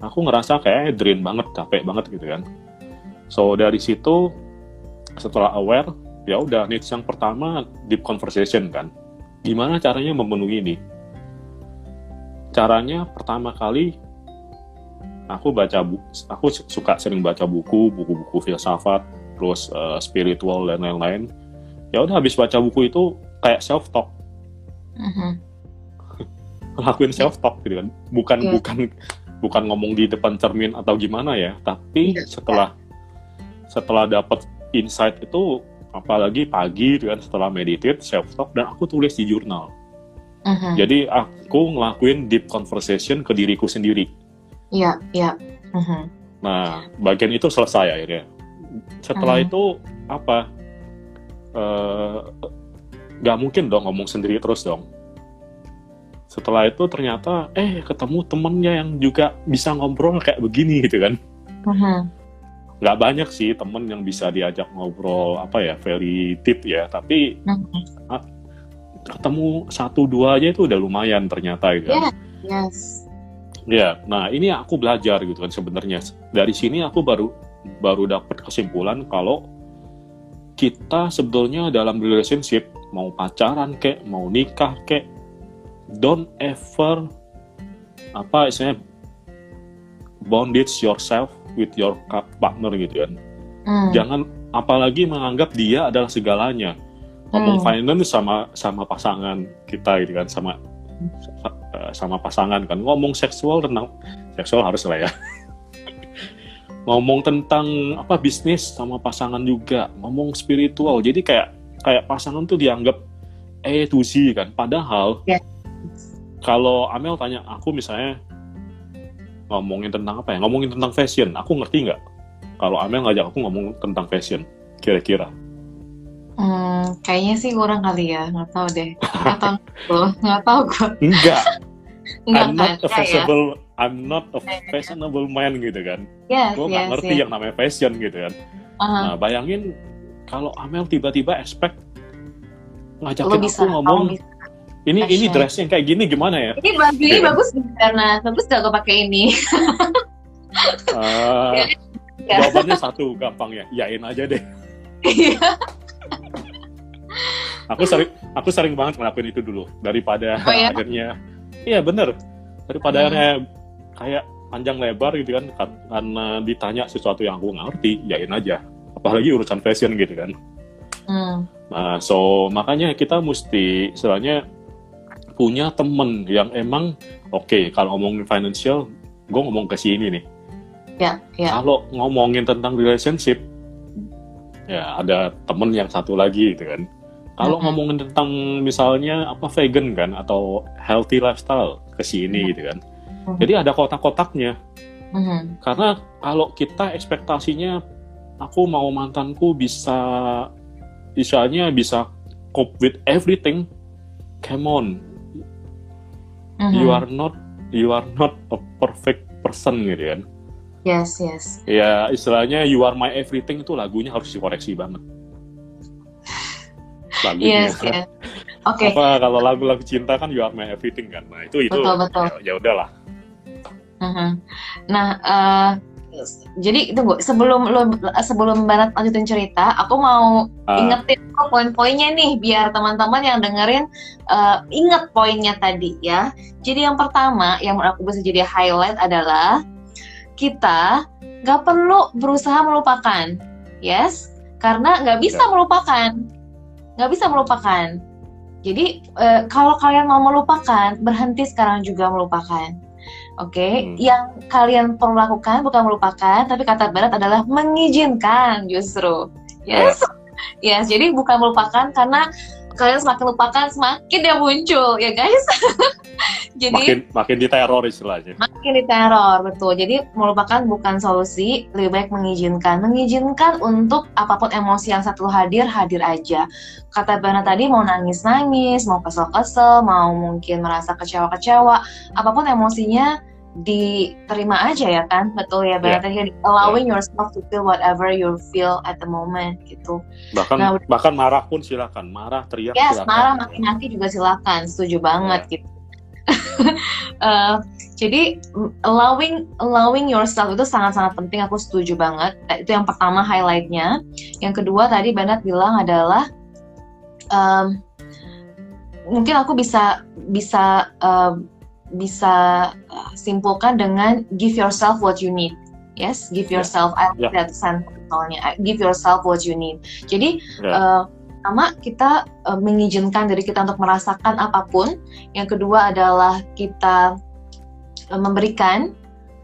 Aku ngerasa kayak drain banget capek banget gitu kan. So dari situ setelah aware ya udah needs yang pertama deep conversation kan gimana caranya memenuhi ini caranya pertama kali aku baca buku, aku suka sering baca buku buku-buku filsafat terus uh, spiritual dan lain-lain ya udah habis baca buku itu kayak self talk uh-huh. lakuin self talk gitu kan bukan yeah. bukan bukan ngomong di depan cermin atau gimana ya tapi yeah. setelah setelah dapat insight itu apalagi pagi gitu kan setelah meditate self talk dan aku tulis di jurnal Mhm. jadi aku ngelakuin deep conversation ke diriku sendiri Iya, iya. Mhm. nah bagian itu selesai akhirnya setelah Hmm. itu apa eh, nggak mungkin dong ngomong sendiri terus dong setelah itu ternyata eh ketemu temennya yang juga bisa ngobrol kayak begini gitu kan Mhm. Nggak banyak sih temen yang bisa diajak ngobrol apa ya very deep ya tapi Mhm. ketemu satu dua aja itu udah lumayan ternyata gitu kan. Yes. Ya, nah ini aku belajar gitu kan sebenarnya dari sini aku baru baru dapat kesimpulan kalau kita sebetulnya dalam relationship mau pacaran kek mau nikah kek don't ever apa istilahnya bondage yourself with your partner gitu kan. Hmm. jangan apalagi menganggap dia adalah segalanya. Ngomong Hmm. finance sama sama pasangan kita gitu kan sama sa- sama pasangan kan. Ngomong seksual tentang seksual harus lah ya. Ngomong tentang apa bisnis sama pasangan juga. Ngomong spiritual. Jadi kayak kayak pasangan tuh dianggap eh to Z kan. Padahal Ya. kalau Amel tanya aku misalnya ngomongin tentang apa ya ngomongin tentang fashion aku ngerti nggak kalau Amel ngajak aku ngomong tentang fashion kira-kira Hmm, kayaknya sih kurang kali ya, nggak tahu deh. Nggak tahu gue, nggak tahu gue. enggak Nggak I'm not a Ya, ya. fashionable I'm not a Ya, ya, ya. fashionable man gitu kan Yes, gue nggak yes, ngerti yes. yang namanya fashion gitu kan Aha. nah bayangin kalau Amel tiba-tiba expect Lo ngajakin bisa, aku ngomong kamu bisa. Ini ini fashion. dress yang kayak gini gimana ya Ini baju ini bagus karena bagus gak gue pakai ini. Ya. jawabannya satu gampang ya yain aja deh Iya. aku sering aku sering banget ngelakuin itu dulu daripada Oh, ya? akhirnya iya bener daripada Hmm. akhirnya kayak panjang lebar gitu kan kar- karena ditanya sesuatu yang aku nggak ngerti yain aja apalagi urusan fashion gitu kan Hmm. nah so makanya kita mesti istilahnya punya temen yang emang oke kalau ngomongin financial gue ngomong ke sini nih. Ya, ya. kalau ngomongin tentang relationship ya ada temen yang satu lagi gitu kan. Kalau Mhm. ngomongin tentang misalnya apa vegan kan atau healthy lifestyle ke sini gitu kan. Jadi ada kotak-kotaknya. Mhm. karena kalau kita ekspektasinya aku mau mantanku bisa misalnya bisa cope with everything come on Mhm. you are not you are not a perfect person gitu kan Yes, yes. ya istilahnya you are my everything itu lagunya harus dikoreksi banget lagunya Yes, yes. Oke. apa kalau lagu-lagu cinta kan you are my everything kan nah itu itu Betul, betul. ya, ya udahlah Mhm. Nah, eh, jadi tunggu sebelum lo sebelum Barat lanjutin cerita, aku mau Ah, ingetin poin-poinnya nih biar teman-teman yang dengerin eh, inget poinnya tadi ya. Jadi yang pertama yang menurut aku bisa jadi highlight adalah kita nggak perlu berusaha melupakan, yes, karena nggak bisa Ya. melupakan, nggak bisa melupakan. Jadi eh, kalau kalian mau melupakan, berhenti sekarang juga melupakan. Oke, Hmm. yang kalian perlu lakukan bukan melupakan, tapi kata Barat adalah mengizinkan justru. Yes, yes. Jadi bukan melupakan karena kalian semakin lupakan semakin dia muncul, ya guys. Jadi makin makin diteror istilahnya makin diteror betul. Jadi melupakan bukan solusi lebih baik mengizinkan. Mengizinkan untuk apa pun emosi yang satu hadir hadir aja. Kata Bana tadi mau nangis nangis mau kesel kesel mau mungkin merasa kecewa kecewa apa pun emosinya diterima aja ya kan betul ya Iya. tadi allowing yourself to feel whatever you feel at the moment gitu bahkan Nah, bahkan marah pun silakan marah teriak Yes, silakan marah maki-maki juga silakan, setuju banget gitu. Eh, jadi allowing allowing yourself itu sangat-sangat penting, aku setuju banget. Eh, Itu yang pertama highlightnya. Yang kedua tadi Banat bilang adalah em, mungkin aku bisa bisa em, bisa eh, simpulkan dengan give yourself what you need. Yes, give Ya. yourself. I like Ya. that sentence soalnya. Give yourself what you need. Jadi Ya. eh, pertama kita eh, mengizinkan diri kita untuk merasakan apa pun. Yang kedua adalah kita eh, memberikan.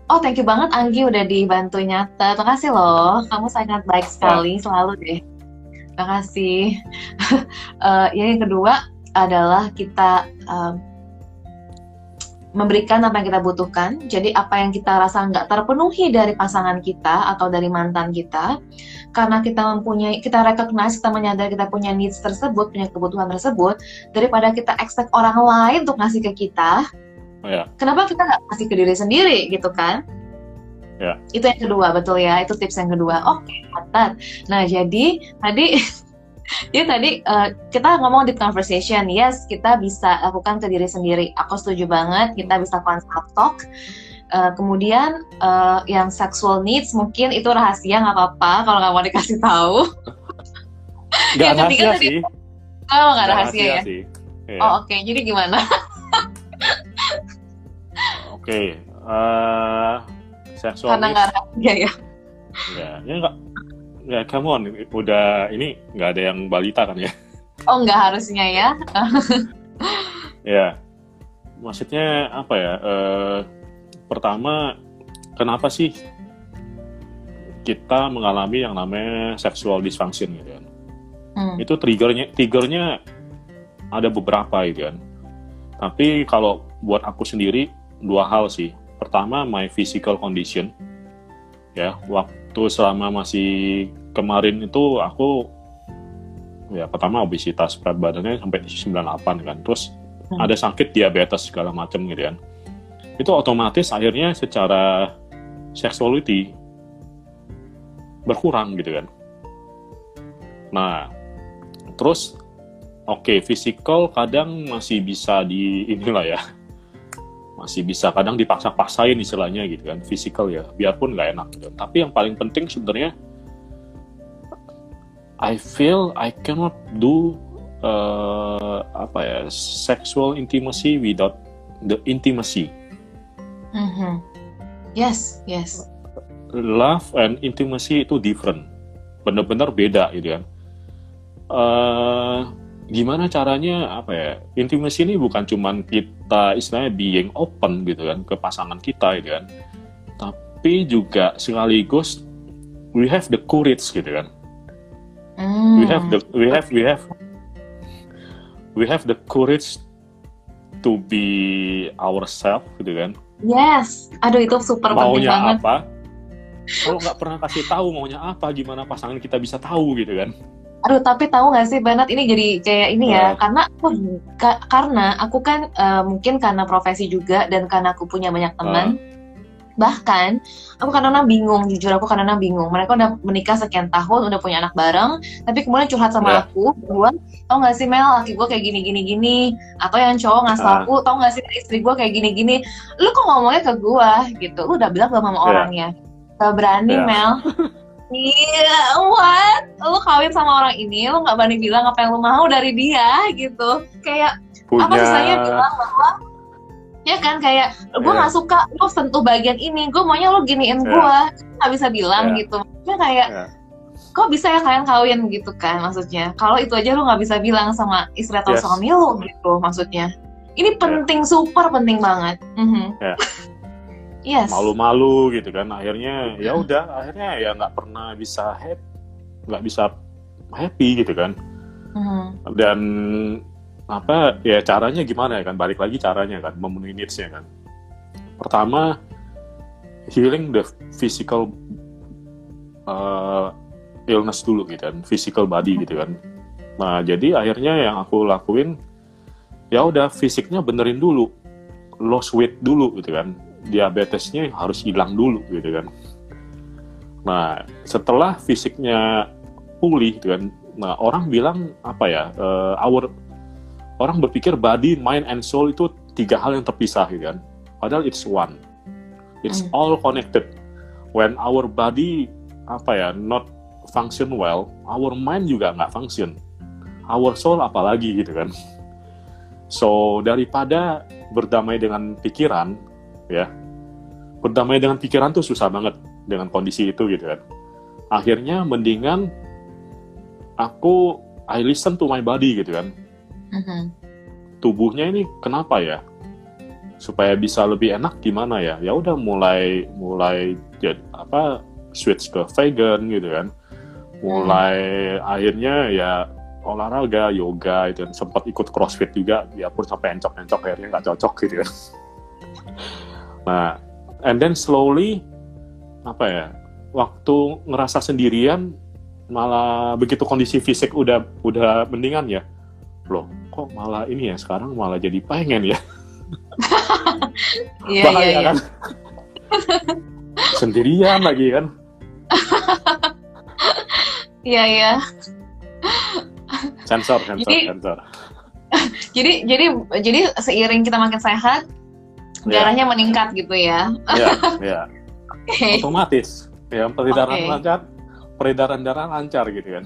Oh, thank you banget Anggi udah dibantu nyata. Terima kasih loh. Kamu sangat baik sekali selalu deh. Makasih. uh, yang kedua adalah kita uh, memberikan apa yang kita butuhkan. Jadi apa yang kita rasa nggak terpenuhi dari pasangan kita atau dari mantan kita, karena kita mempunyai, kita recognize, kita menyadari kita punya needs tersebut, punya kebutuhan tersebut, daripada kita expect orang lain untuk ngasih ke kita, oh, ya. kenapa kita nggak ngasih ke diri sendiri gitu kan? Ya. Itu yang kedua, betul ya. Itu tips yang kedua. Oke, okay, Nah, jadi tadi Jadi tadi uh, kita ngomong di conversation, yes kita bisa lakukan ke diri sendiri. Aku setuju banget, kita bisa consult talk. Uh, kemudian uh, yang sexual needs mungkin itu rahasia nggak apa-apa kalau nggak mau dikasih tahu. Gak yang rahasia tadi, sih. Oh nggak rahasia, rahasia ya. Sih. Yeah. Oh oke, okay. jadi gimana? oke, okay. uh, sexual Karena nggak rahasia ya. Ya, ya nggak ya come on. Udah ini nggak ada yang balita kan ya? Oh nggak harusnya ya? Ya. Maksudnya apa ya? Uh, pertama kenapa sih kita mengalami yang namanya sexual dysfunction gitu kan? Hmm. itu triggernya triggernya ada beberapa gitu kan. Tapi kalau buat aku sendiri dua hal sih. Pertama my physical condition. Ya waktu waktu selama masih kemarin itu aku ya pertama obesitas berat badannya sampai 98 kan. Terus hmm. ada sakit diabetes segala macam gitu kan. Itu otomatis akhirnya secara sexuality berkurang gitu kan. Nah terus oke okay, physical kadang masih bisa di inilah ya masih bisa kadang dipaksa-paksain istilahnya gitu kan physical ya biarpun nggak enak gitu. Tapi yang paling penting sebenarnya I feel I cannot do uh, apa ya sexual intimacy without the intimacy. Mm-hmm. yes yes. Love and intimacy itu different. Benar-benar beda gitu kan. Uh, gimana caranya apa ya intimasi ini bukan cuman kita istilahnya being open gitu kan ke pasangan kita gitu kan. Tapi juga sekaligus we have the courage gitu kan. Mm. we have the we have we have we have the courage to be ourselves gitu kan. Yes. Aduh itu super maunya penting banget. apa? Kalau nggak pernah kasih tahu maunya apa gimana pasangan kita bisa tahu gitu kan Aduh, tapi tahu nggak sih Banat ini jadi kayak ini ya, uh. karena aku ka, karena aku kan uh, mungkin karena profesi juga dan karena aku punya banyak teman. Uh. Bahkan aku kadang-kadang bingung, jujur aku kadang-kadang bingung. Mereka udah menikah sekian tahun, udah punya anak bareng, tapi kemudian curhat sama yeah. aku, bahwa tau gak sih Mel, laki gue kayak gini gini gini, atau yang cowok ngasih uh. aku, tau gak sih istri gue kayak gini gini. Lu kok ngomongnya ke gue gitu? Lu udah bilang belum sama yeah. orangnya? Gak berani yeah. Mel. Iya, what? Lu kawin sama orang ini, lu nggak berani bilang apa yang lu mau dari dia gitu. Kayak Punya... apa susahnya bilang bahwa ya kan kayak gue nggak yeah. suka lu sentuh bagian ini gue maunya lu giniin yeah. gue nggak bisa bilang yeah. gitu maksudnya kayak yeah. kok bisa ya kalian kawin gitu kan maksudnya kalau itu aja lu nggak bisa bilang sama istri atau yes. suami lu gitu maksudnya ini penting yeah. super penting banget mm -hmm. yeah yes. malu-malu gitu kan. Akhirnya ya udah akhirnya ya nggak pernah bisa happy nggak bisa happy gitu kan. Mm. dan apa ya caranya gimana ya kan balik lagi caranya kan memenuhi needsnya kan. Pertama healing the physical uh, illness dulu gitu kan physical body gitu kan. Nah jadi akhirnya yang aku lakuin ya udah fisiknya benerin dulu lost weight dulu gitu kan diabetesnya harus hilang dulu gitu kan. Nah, setelah fisiknya pulih gitu kan, nah orang bilang apa ya, uh, our orang berpikir body, mind, and soul itu tiga hal yang terpisah gitu kan. Padahal it's one, it's mm. all connected. When our body apa ya not function well, our mind juga nggak function, our soul apalagi gitu kan. So daripada berdamai dengan pikiran, ya. Berdamai dengan pikiran tuh susah banget dengan kondisi itu gitu kan. Akhirnya mendingan aku I listen to my body gitu kan. Uh-huh. tubuhnya ini kenapa ya? Supaya bisa lebih enak gimana ya? Ya udah mulai mulai jadi apa switch ke vegan gitu kan. Mulai akhirnya ya olahraga yoga itu dan sempat ikut crossfit juga ya pun sampai encok-encok akhirnya nggak cocok gitu ya nah and then slowly apa ya waktu ngerasa sendirian malah begitu kondisi fisik udah udah mendingan ya. Loh kok malah ini ya sekarang malah jadi pengen ya? Iya, bahaya iya, iya. kan? Sendirian lagi kan? Iya, iya. sensor sensor Jadi- sensor. Jadi jadi jadi seiring kita makin sehat, Ya. darahnya meningkat gitu ya. ya ya Oke. otomatis ya peredaran Oke. lancar peredaran darah lancar gitu kan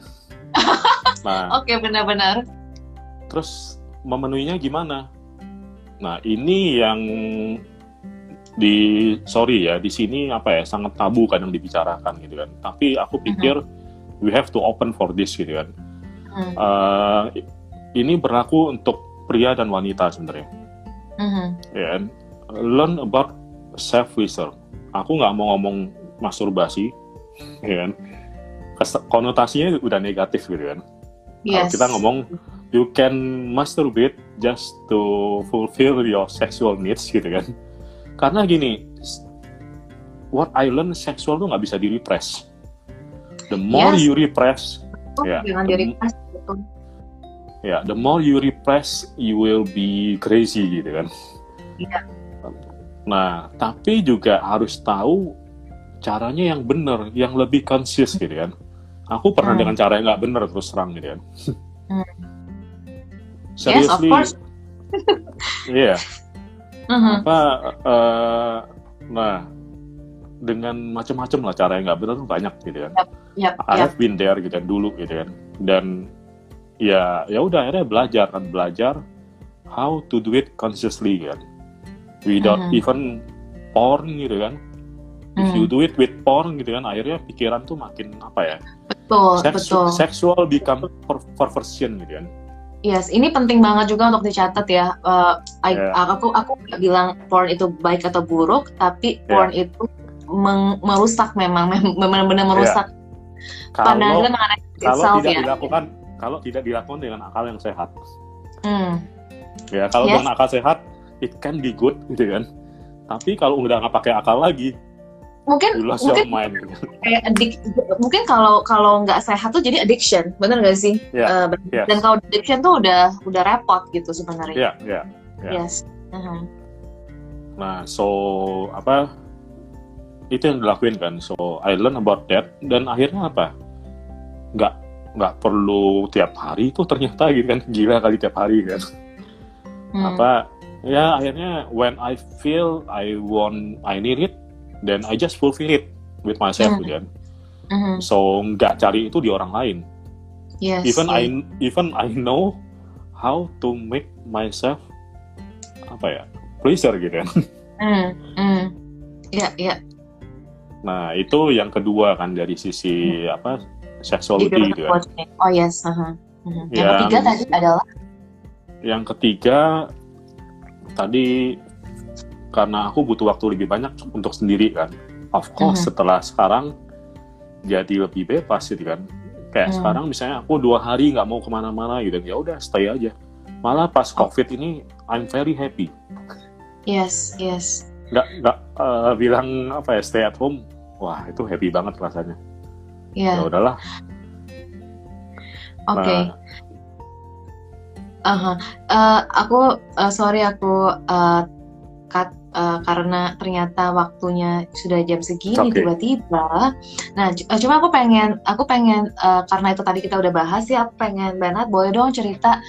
nah Oke, benar-benar. terus memenuhinya gimana nah ini yang di sorry ya di sini apa ya sangat tabu kadang dibicarakan gitu kan tapi aku pikir we have to open for this gitu kan Hmm. Eh, ini berlaku untuk pria dan wanita sebenarnya Mhm. ya kan? Learn about self pleasure aku nggak mau ngomong masturbasi ya kan? Konotasinya udah negatif gitu kan? Kalau Yes. kita ngomong you can masturbate just to fulfill your sexual needs gitu kan? Karena gini what I learn seksual tuh nggak bisa di repress the more Yes. you repress Oh, ya, jangan the- di ya the more you repress you will be crazy gitu kan? Iya. Nah tapi juga harus tahu caranya yang benar yang lebih conscious gitu kan aku pernah Hmm. dengan cara yang nggak benar terus terang gitu kan Hmm. seriously Yes, of course. iya Mhm. apa eh, nah dengan macam-macam lah cara yang nggak benar tuh banyak gitu kan Yap, I yap. have been there gitu kan dulu gitu kan dan ya ya udah akhirnya belajar kan belajar how to do it consciously kan without Mhm. even porn gitu kan if Hmm. you do it with porn gitu kan akhirnya pikiran tuh makin apa ya Betul, sexu- betul. sexual become per- perversion gitu kan Yes, ini penting banget juga untuk dicatat ya. Uh, I- Ya. Aku aku nggak bilang porn itu baik atau buruk, tapi Ya. porn itu meng- merusak memang, mem- benar-benar merusak kalau pandangan mengenai kalau tidak ya. dilakukan kalau tidak dilakukan dengan akal yang sehat Hmm. ya kalau Yes. dengan akal sehat it can be good gitu kan tapi kalau udah nggak pakai akal lagi Mungkin mungkin kayak adik, mungkin kalau kalau nggak sehat tuh jadi addiction, benar nggak sih? Ya, Uh, yes. Dan kalau addiction tuh udah udah repot gitu sebenarnya. ya ya ya. Yes. Mhm. Nah, so apa itu yang dilakuin kan. So I learn about that dan akhirnya apa? Nggak nggak perlu tiap hari itu ternyata gitu kan gila kali tiap hari kan. Hmm. Apa ya akhirnya when I feel I want I need it, then I just fulfill it with myself Hmm. gitu kan. Mhm. So nggak cari itu di orang lain. Yes. Even yes. I even I know how to make myself apa ya pleasure gitu kan. Hmm. Hmm. Iya, iya. Nah, itu yang kedua kan dari sisi apa sexuality gitu kan. Oh yes. aha. Mhm. Yang Yang- ketiga tadi adalah Yang ketiga tadi karena aku butuh waktu lebih banyak untuk sendiri kan. Of course Mhm. setelah sekarang jadi lebih bebas gitu kan. Kayak Hmm. sekarang misalnya aku dua hari nggak mau ke mana-mana gitu, ya udah stay aja. Malah pas Oh. covid ini I'm very happy. yes, yes. Nggak nggak eh, bilang apa ya stay at home. Wah itu happy banget rasanya. Ya, Ya udahlah. oke. Nah, Aha. Eh, aku eh, sorry aku eh, cut eh, karena ternyata waktunya sudah jam segini okay. tiba-tiba. Nah, cuma aku pengen aku pengen eh, karena itu tadi kita udah bahas ya, aku pengen Bernard boleh dong cerita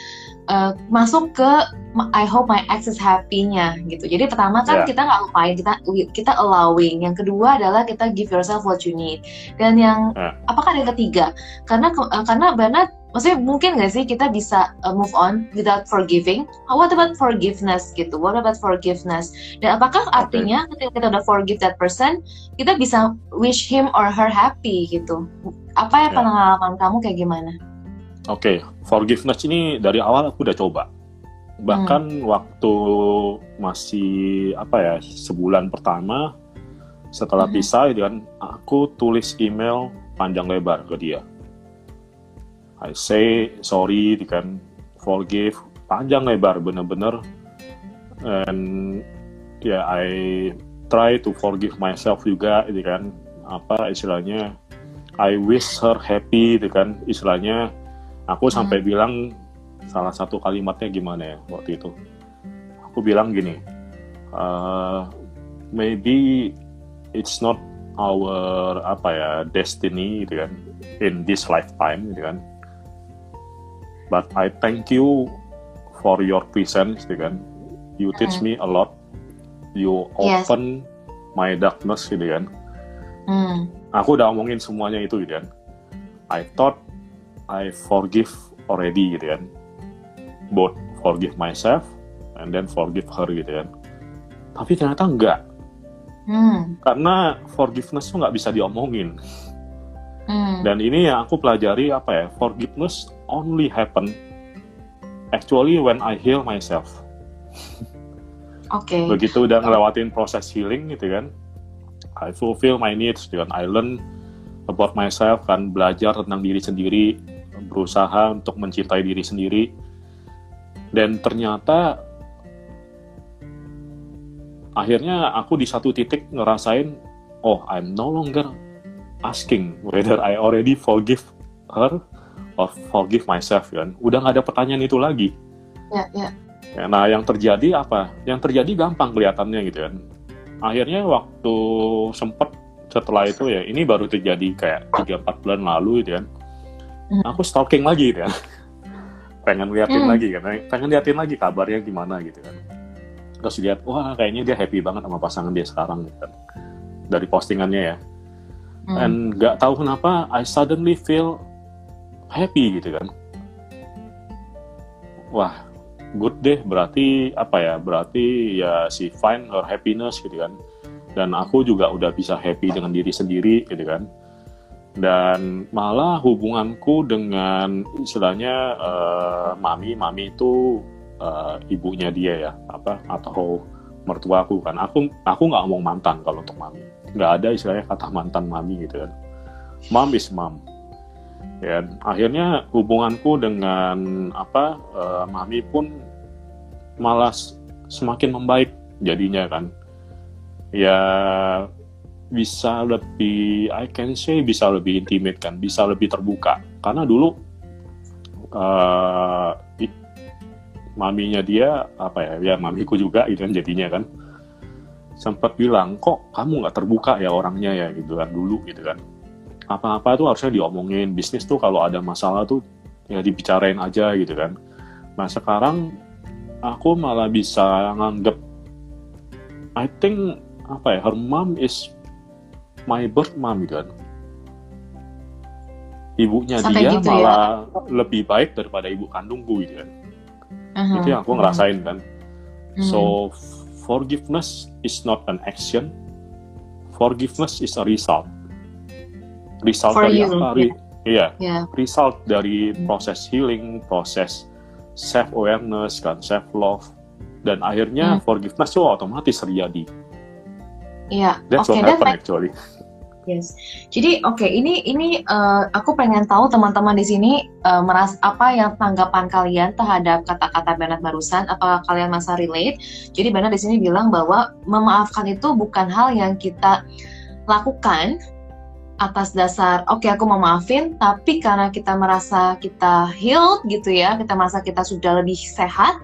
eh, masuk ke I hope my ex is happy-nya gitu. Jadi pertama kan Yeah. kita nggak lupain, kita kita allowing. Yang kedua adalah kita give yourself what you need. Dan yang Yeah. apakah yang ketiga? Karena eh, karena Bernard maksudnya mungkin nggak sih kita bisa uh, move on without forgiving? Uh, What about forgiveness gitu? What about forgiveness? Dan apakah artinya ketika kita udah forgive that person, kita bisa wish him or her happy gitu? Apa ya Ya. pengalaman kamu kayak gimana? Oke, forgiveness ini dari awal aku udah coba. Bahkan waktu masih apa ya sebulan pertama setelah Mhm. pisah gitu kan, aku tulis email panjang lebar ke dia. I say sorry gitu kan. Forgive panjang lebar bener-bener. And ya yeah, I try to forgive myself juga gitu kan. Apa istilahnya? I wish her happy gitu kan. Istilahnya aku sampai hmm. bilang salah satu kalimatnya gimana ya waktu itu. Aku bilang gini uh, maybe it's not our apa ya destiny gitu kan in this lifetime gitu kan but I thank you for your presence gitu kan you teach mm. me a lot you open yes. my darkness gitu kan mm. aku udah omongin semuanya itu gitu kan I thought I forgive already gitu kan both forgive myself and then forgive her gitu kan tapi ternyata enggak hmm. karena forgiveness tuh nggak bisa diomongin hmm. dan ini yang aku pelajari apa ya forgiveness only happen actually when I heal myself Oke. Okay. Begitu udah ngelewatin proses healing gitu kan, I fulfill my needs, gitu kan. I learn about myself kan, belajar tentang diri sendiri, berusaha untuk mencintai diri sendiri. Dan ternyata akhirnya aku di satu titik ngerasain, oh I'm no longer asking whether I already forgive her or forgive myself kan. Udah nggak ada pertanyaan itu lagi. Ya, ya. Ya, nah, yang terjadi apa? Yang terjadi gampang kelihatannya gitu kan. Akhirnya waktu sempet setelah itu ya, ini baru terjadi kayak 3-4 bulan lalu gitu kan. Hmm. Aku stalking lagi gitu kan. pengen liatin hmm. lagi kan, pengen liatin lagi kabarnya gimana gitu kan. Terus lihat, wah kayaknya dia happy banget sama pasangan dia sekarang gitu kan. Dari postingannya ya. Hmm. And gak tahu kenapa, I suddenly feel happy gitu kan. Wah, good deh. Berarti apa ya berarti ya si find her happiness gitu kan. Dan aku juga udah bisa happy dengan diri sendiri gitu kan. Dan malah hubunganku dengan istilahnya uh, mami. Mami itu uh, ibunya dia ya apa atau mertua aku kan. Aku aku nggak ngomong mantan kalau untuk mami. Nggak ada istilahnya kata mantan mami gitu kan. Mom is mom ya akhirnya hubunganku dengan apa uh, mami pun malah semakin membaik jadinya kan. Ya bisa lebih I can say bisa lebih intimate kan bisa lebih terbuka. Karena dulu uh, it, maminya dia apa ya ya mamiku juga gitu kan jadinya kan sempat bilang kok kamu nggak terbuka ya orangnya ya? Gitu kan dulu gitu kan apa-apa tuh harusnya diomongin bisnis tuh kalau ada masalah tuh ya dibicarain aja gitu kan nah sekarang aku malah bisa nganggep I think apa ya her mom is my birth mom gitu kan ibunya Sampai dia gitu ya? malah ya? lebih baik daripada ibu kandungku gitu kan uh-huh. itu yang aku ngerasain kan uh-huh. so forgiveness is not an action forgiveness is a result result For dari you. apa? Re yeah. yeah. result dari proses healing, proses self awareness kan, self love dan akhirnya hmm. forgiveness itu otomatis terjadi. Iya. Yeah. That's okay, what happened actually. Yes. Jadi oke okay, ini ini uh, aku pengen tahu teman-teman di sini uh, meras apa yang tanggapan kalian terhadap kata-kata Bernard barusan apa kalian masa relate. Jadi Bernard di sini bilang bahwa memaafkan itu bukan hal yang kita lakukan atas dasar oke okay, aku mau maafin tapi karena kita merasa kita healed gitu ya kita merasa kita sudah lebih sehat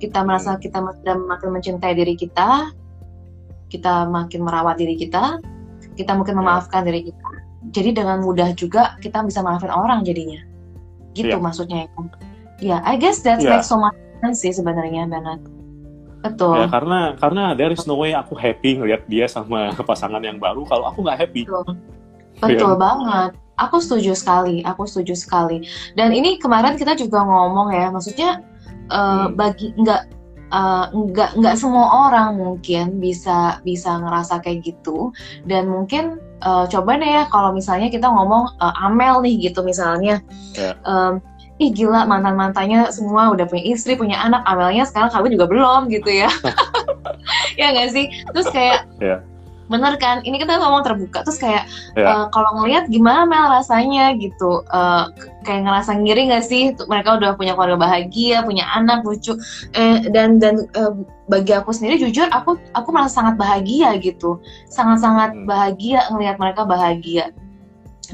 kita merasa kita sudah makin mencintai diri kita kita makin merawat diri kita kita mungkin ya. memaafkan diri kita jadi dengan mudah juga kita bisa maafin orang jadinya. Gitu yeah. maksudnya ya. Yeah, I guess that yeah. makes so much sense sih sebenarnya Bernard. Betul. Ya karena karena there is no way aku happy ngeliat dia sama pasangan yang baru kalau aku nggak happy. Betul Betul yeah. banget. Aku setuju sekali. Aku setuju sekali. Dan ini kemarin kita juga ngomong ya, maksudnya uh, hmm. bagi nggak uh, nggak nggak semua orang mungkin bisa bisa ngerasa kayak gitu. Dan mungkin uh, coba deh ya kalau misalnya kita ngomong uh, Amel nih gitu misalnya. Yeah. Ya. Um, ih gila mantan mantannya semua udah punya istri punya anak Amelnya sekarang kawin juga belum gitu ya ya nggak sih terus kayak yeah bener kan ini kita ngomong terbuka terus kayak yeah. Ya. uh, kalau ngelihat gimana Mel rasanya gitu uh, kayak ngerasa ngiri gak sih mereka udah punya keluarga bahagia punya anak lucu eh, dan dan uh, bagi aku sendiri jujur aku aku merasa sangat bahagia gitu sangat sangat hmm. bahagia ngelihat mereka bahagia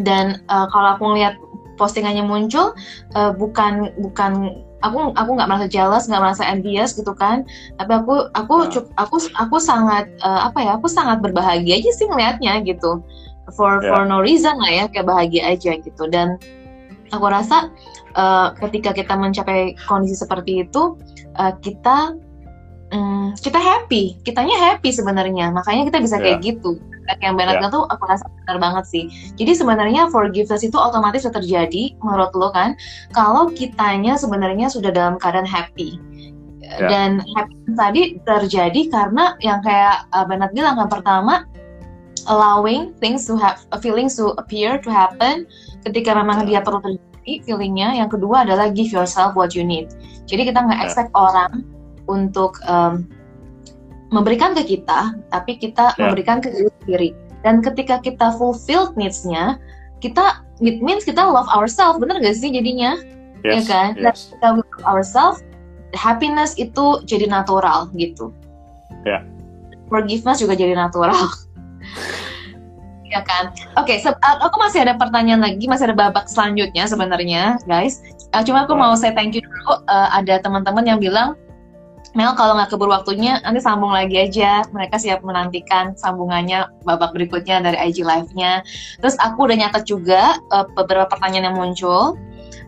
dan uh, kalau aku ngelihat postingannya muncul uh, bukan bukan aku aku nggak merasa jealous nggak merasa envious gitu kan tapi aku aku yeah. aku aku sangat uh, apa ya aku sangat berbahagia aja sih ngelihatnya gitu for yeah. for no reason lah ya kayak bahagia aja gitu dan aku rasa uh, ketika kita mencapai kondisi seperti itu uh, kita um, kita happy kitanya happy sebenarnya makanya kita bisa yeah. kayak gitu yang Bernard yeah. tuh aku rasa benar banget sih. Jadi sebenarnya forgiveness itu otomatis sudah terjadi menurut lo kan kalau kitanya sebenarnya sudah dalam keadaan happy. Yeah. Dan happy tadi terjadi karena yang kayak uh, Bernard bilang kan pertama allowing things to have feelings to appear to happen ketika memang dia perlu terjadi feelingnya. Yang kedua adalah give yourself what you need. Jadi kita nggak expect yeah. orang untuk um, memberikan ke kita, tapi kita yeah. memberikan ke diri sendiri. Dan ketika kita fulfilled needs-nya, kita it means kita love ourselves, bener gak sih jadinya? Ya yes, ya kan? Yes. Dan kita love ourselves, happiness itu jadi natural gitu. Ya. Yeah. Forgiveness juga jadi natural. ya kan? Oke, okay, aku masih ada pertanyaan lagi, masih ada babak selanjutnya sebenarnya, guys. Uh, cuma aku yeah. mau saya thank you dulu. Uh, ada teman-teman yang bilang Mel kalau nggak keburu waktunya nanti sambung lagi aja. Mereka siap menantikan sambungannya babak berikutnya dari IG Live-nya. Terus aku udah nyatet juga uh, beberapa pertanyaan yang muncul.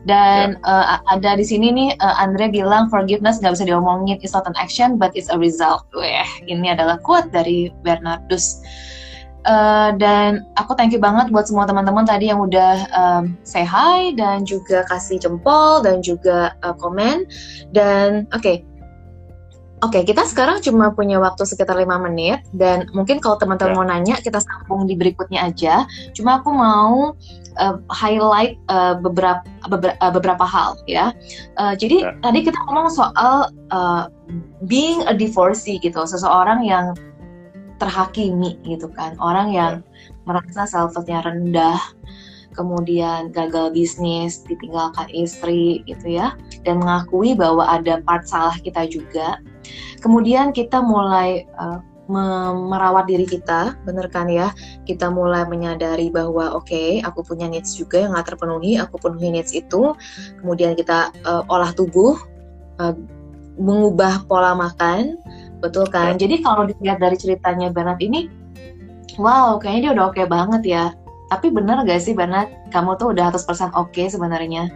Dan yeah. uh, ada di sini nih uh, Andre bilang forgiveness nggak bisa diomongin, it's not an action but it's a result. Weh, ini adalah quote dari Bernardus. Uh, dan aku thank you banget buat semua teman-teman tadi yang udah um, say hi dan juga kasih jempol dan juga uh, komen. Dan oke, okay, Oke, okay, kita sekarang cuma punya waktu sekitar lima menit dan mungkin kalau teman-teman yeah. mau nanya kita sambung di berikutnya aja. Cuma aku mau uh, highlight uh, beberapa beberapa, uh, beberapa hal ya. Uh, jadi yeah. tadi kita ngomong soal uh, being a divorcee gitu, seseorang yang terhakimi gitu kan, orang yang yeah. merasa self-nya rendah, kemudian gagal bisnis, ditinggalkan istri gitu ya, dan mengakui bahwa ada part salah kita juga Kemudian kita mulai uh, merawat diri kita, bener kan ya? Kita mulai menyadari bahwa oke, okay, aku punya needs juga yang nggak terpenuhi, aku penuhi needs itu. Kemudian kita uh, olah tubuh, uh, mengubah pola makan, betul kan? Ya. Jadi kalau dilihat dari ceritanya Bernard ini, wow, kayaknya dia udah oke okay banget ya. Tapi bener gak sih Bernard, kamu tuh udah 100% oke okay sebenarnya?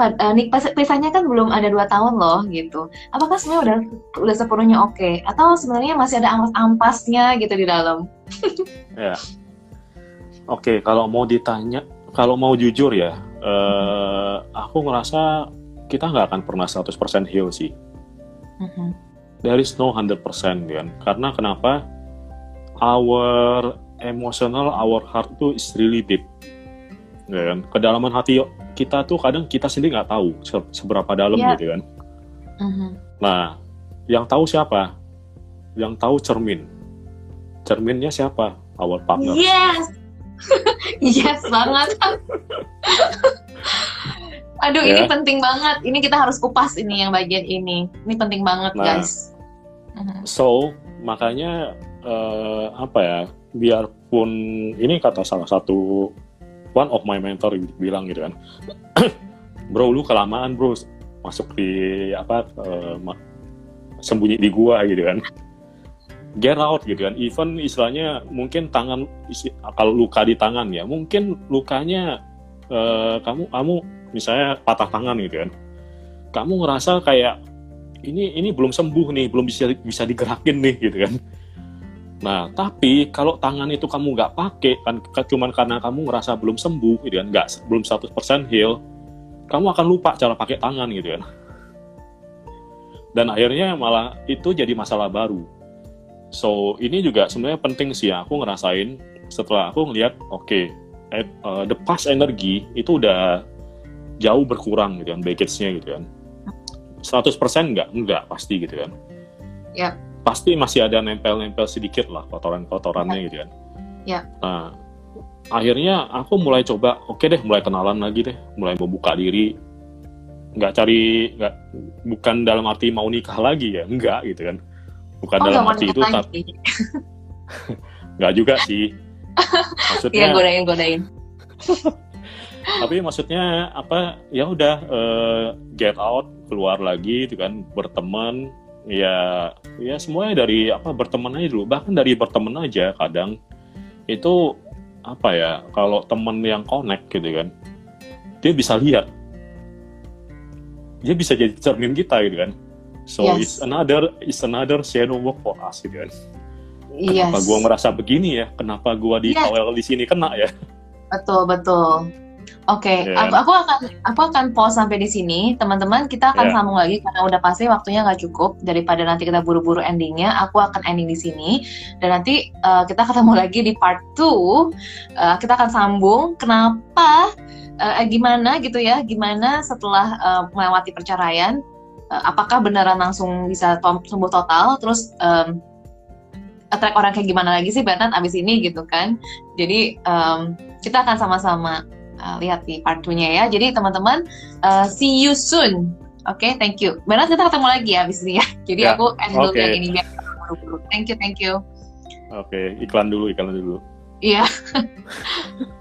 Uh, nik pisahnya kan belum ada dua tahun loh gitu. Apakah sebenarnya udah udah sepenuhnya oke okay? atau sebenarnya masih ada ampas-ampasnya gitu di dalam? ya. Oke, okay, kalau mau ditanya, kalau mau jujur ya, uh, aku ngerasa kita nggak akan pernah 100% heal sih. Mm-hmm. There is no 100% kan. Karena kenapa? Our emotional, our heart itu is really deep. Ya kan? Kedalaman hati kita tuh kadang kita sendiri nggak tahu seberapa dalam yeah. gitu kan. Uh-huh. Nah, yang tahu siapa? Yang tahu cermin. Cerminnya siapa? Our partner. Yes, yes banget. Aduh, yeah. ini ya. penting banget. Ini kita harus kupas ini yang bagian ini. Ini penting banget, nah, guys. Uh-huh. So, makanya uh, apa ya? Biarpun ini kata salah satu one of my mentor bilang gitu kan bro lu kelamaan bro. Masuk di apa uh, sembunyi di gua gitu kan. Get out gitu kan. Even istilahnya mungkin tangan kalau luka di tangan ya mungkin lukanya uh, kamu kamu misalnya patah tangan gitu kan. Kamu ngerasa kayak ini ini belum sembuh nih belum bisa bisa digerakin nih gitu kan Nah, tapi kalau tangan itu kamu nggak pakai, kan cuma karena kamu ngerasa belum sembuh, gitu kan, nggak belum 100% heal, kamu akan lupa cara pakai tangan, gitu kan. Dan akhirnya malah itu jadi masalah baru. So, ini juga sebenarnya penting sih ya, aku ngerasain setelah aku ngeliat, oke, okay, uh, the past energy itu udah jauh berkurang gitu kan, baggage-nya gitu kan. 100% nggak, nggak pasti gitu kan. Ya. Pasti masih ada nempel-nempel sedikit lah kotoran-kotorannya gitu kan. Ya. Nah, akhirnya aku mulai coba, oke okay deh, mulai kenalan lagi deh, mulai membuka diri, nggak cari, nggak bukan dalam arti mau nikah lagi ya, enggak gitu kan, bukan Oh, dalam arti itu, lagi. tapi nggak juga sih. Maksudnya, Iya, godain, godain. tapi maksudnya apa? Ya udah eh, get out, keluar lagi, gitu kan, berteman, ya, ya semuanya dari apa berteman aja dulu. Bahkan dari berteman aja kadang itu apa ya kalau temen yang connect gitu kan dia bisa lihat dia bisa jadi cermin kita gitu kan so Yes. it's another it's another shadow work for us gitu kan Yes. kenapa gua merasa begini ya kenapa gua di Yes. awal di sini kena ya Betul, betul. Oke, Iya. aku, aku akan aku akan pause sampai di sini, teman-teman. Kita akan Iya. sambung lagi karena udah pasti waktunya nggak cukup daripada nanti kita buru-buru endingnya. Aku akan ending di sini dan nanti uh, kita ketemu lagi di part 2 Uh, kita akan sambung kenapa, uh, eh, gimana gitu ya, gimana setelah uh, melewati perceraian, uh, apakah beneran langsung bisa to- sembuh total, terus um, attract orang kayak gimana lagi sih Bernard abis ini gitu kan. Jadi um, kita akan sama-sama uh, lihat di part 2-nya ya. Jadi teman-teman, uh, see you soon. Oke, thank you. Bernard kita ketemu lagi ya abis ini ya. Jadi Ya, aku end dulu oke. yang ini biar buru-buru. Thank you, thank you. oke iklan dulu iklan dulu Iya.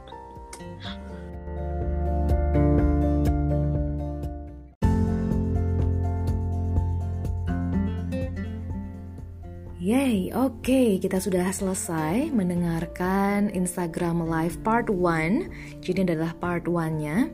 Yay, oke, kita sudah selesai mendengarkan Instagram Live Part 1. Jadi adalah part 1-nya.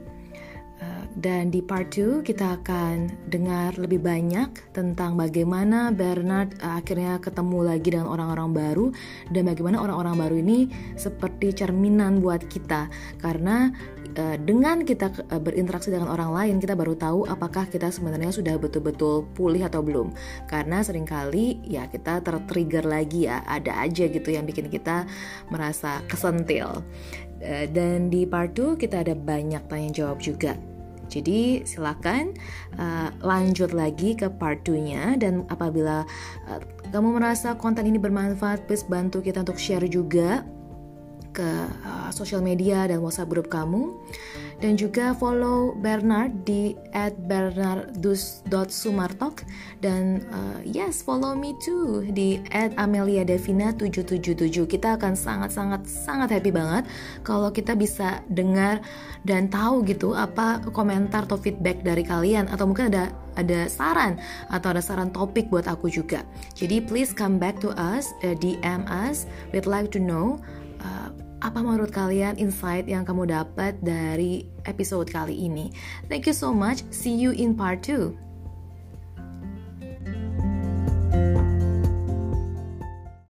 Uh, Dan di part 2 kita akan dengar lebih banyak tentang bagaimana Bernard uh, akhirnya ketemu lagi dengan orang-orang baru dan bagaimana orang-orang baru ini seperti cerminan buat kita karena uh, dengan kita uh, berinteraksi dengan orang lain kita baru tahu apakah kita sebenarnya sudah betul-betul pulih atau belum. Karena sering kali ya kita tertrigger lagi ya ada aja gitu yang bikin kita merasa kesentil. Eh, dan di part 2 kita ada banyak tanya jawab juga. Jadi silakan uh, lanjut lagi ke part 2-nya dan apabila uh, kamu merasa konten ini bermanfaat, please bantu kita untuk share juga ke uh, sosial media dan WhatsApp grup kamu. Dan juga follow Bernard di @bernardus.sumartok dan uh, yes follow me too di @ameliadevina777 kita akan sangat sangat sangat happy banget kalau kita bisa dengar dan tahu gitu apa komentar atau feedback dari kalian. Atau mungkin ada ada saran atau ada saran topik buat aku juga. Jadi please come back to us uh, DM us. We'd like to know uh, apa menurut kalian insight yang kamu dapat dari episode kali ini. Thank you so much. See you in part 2.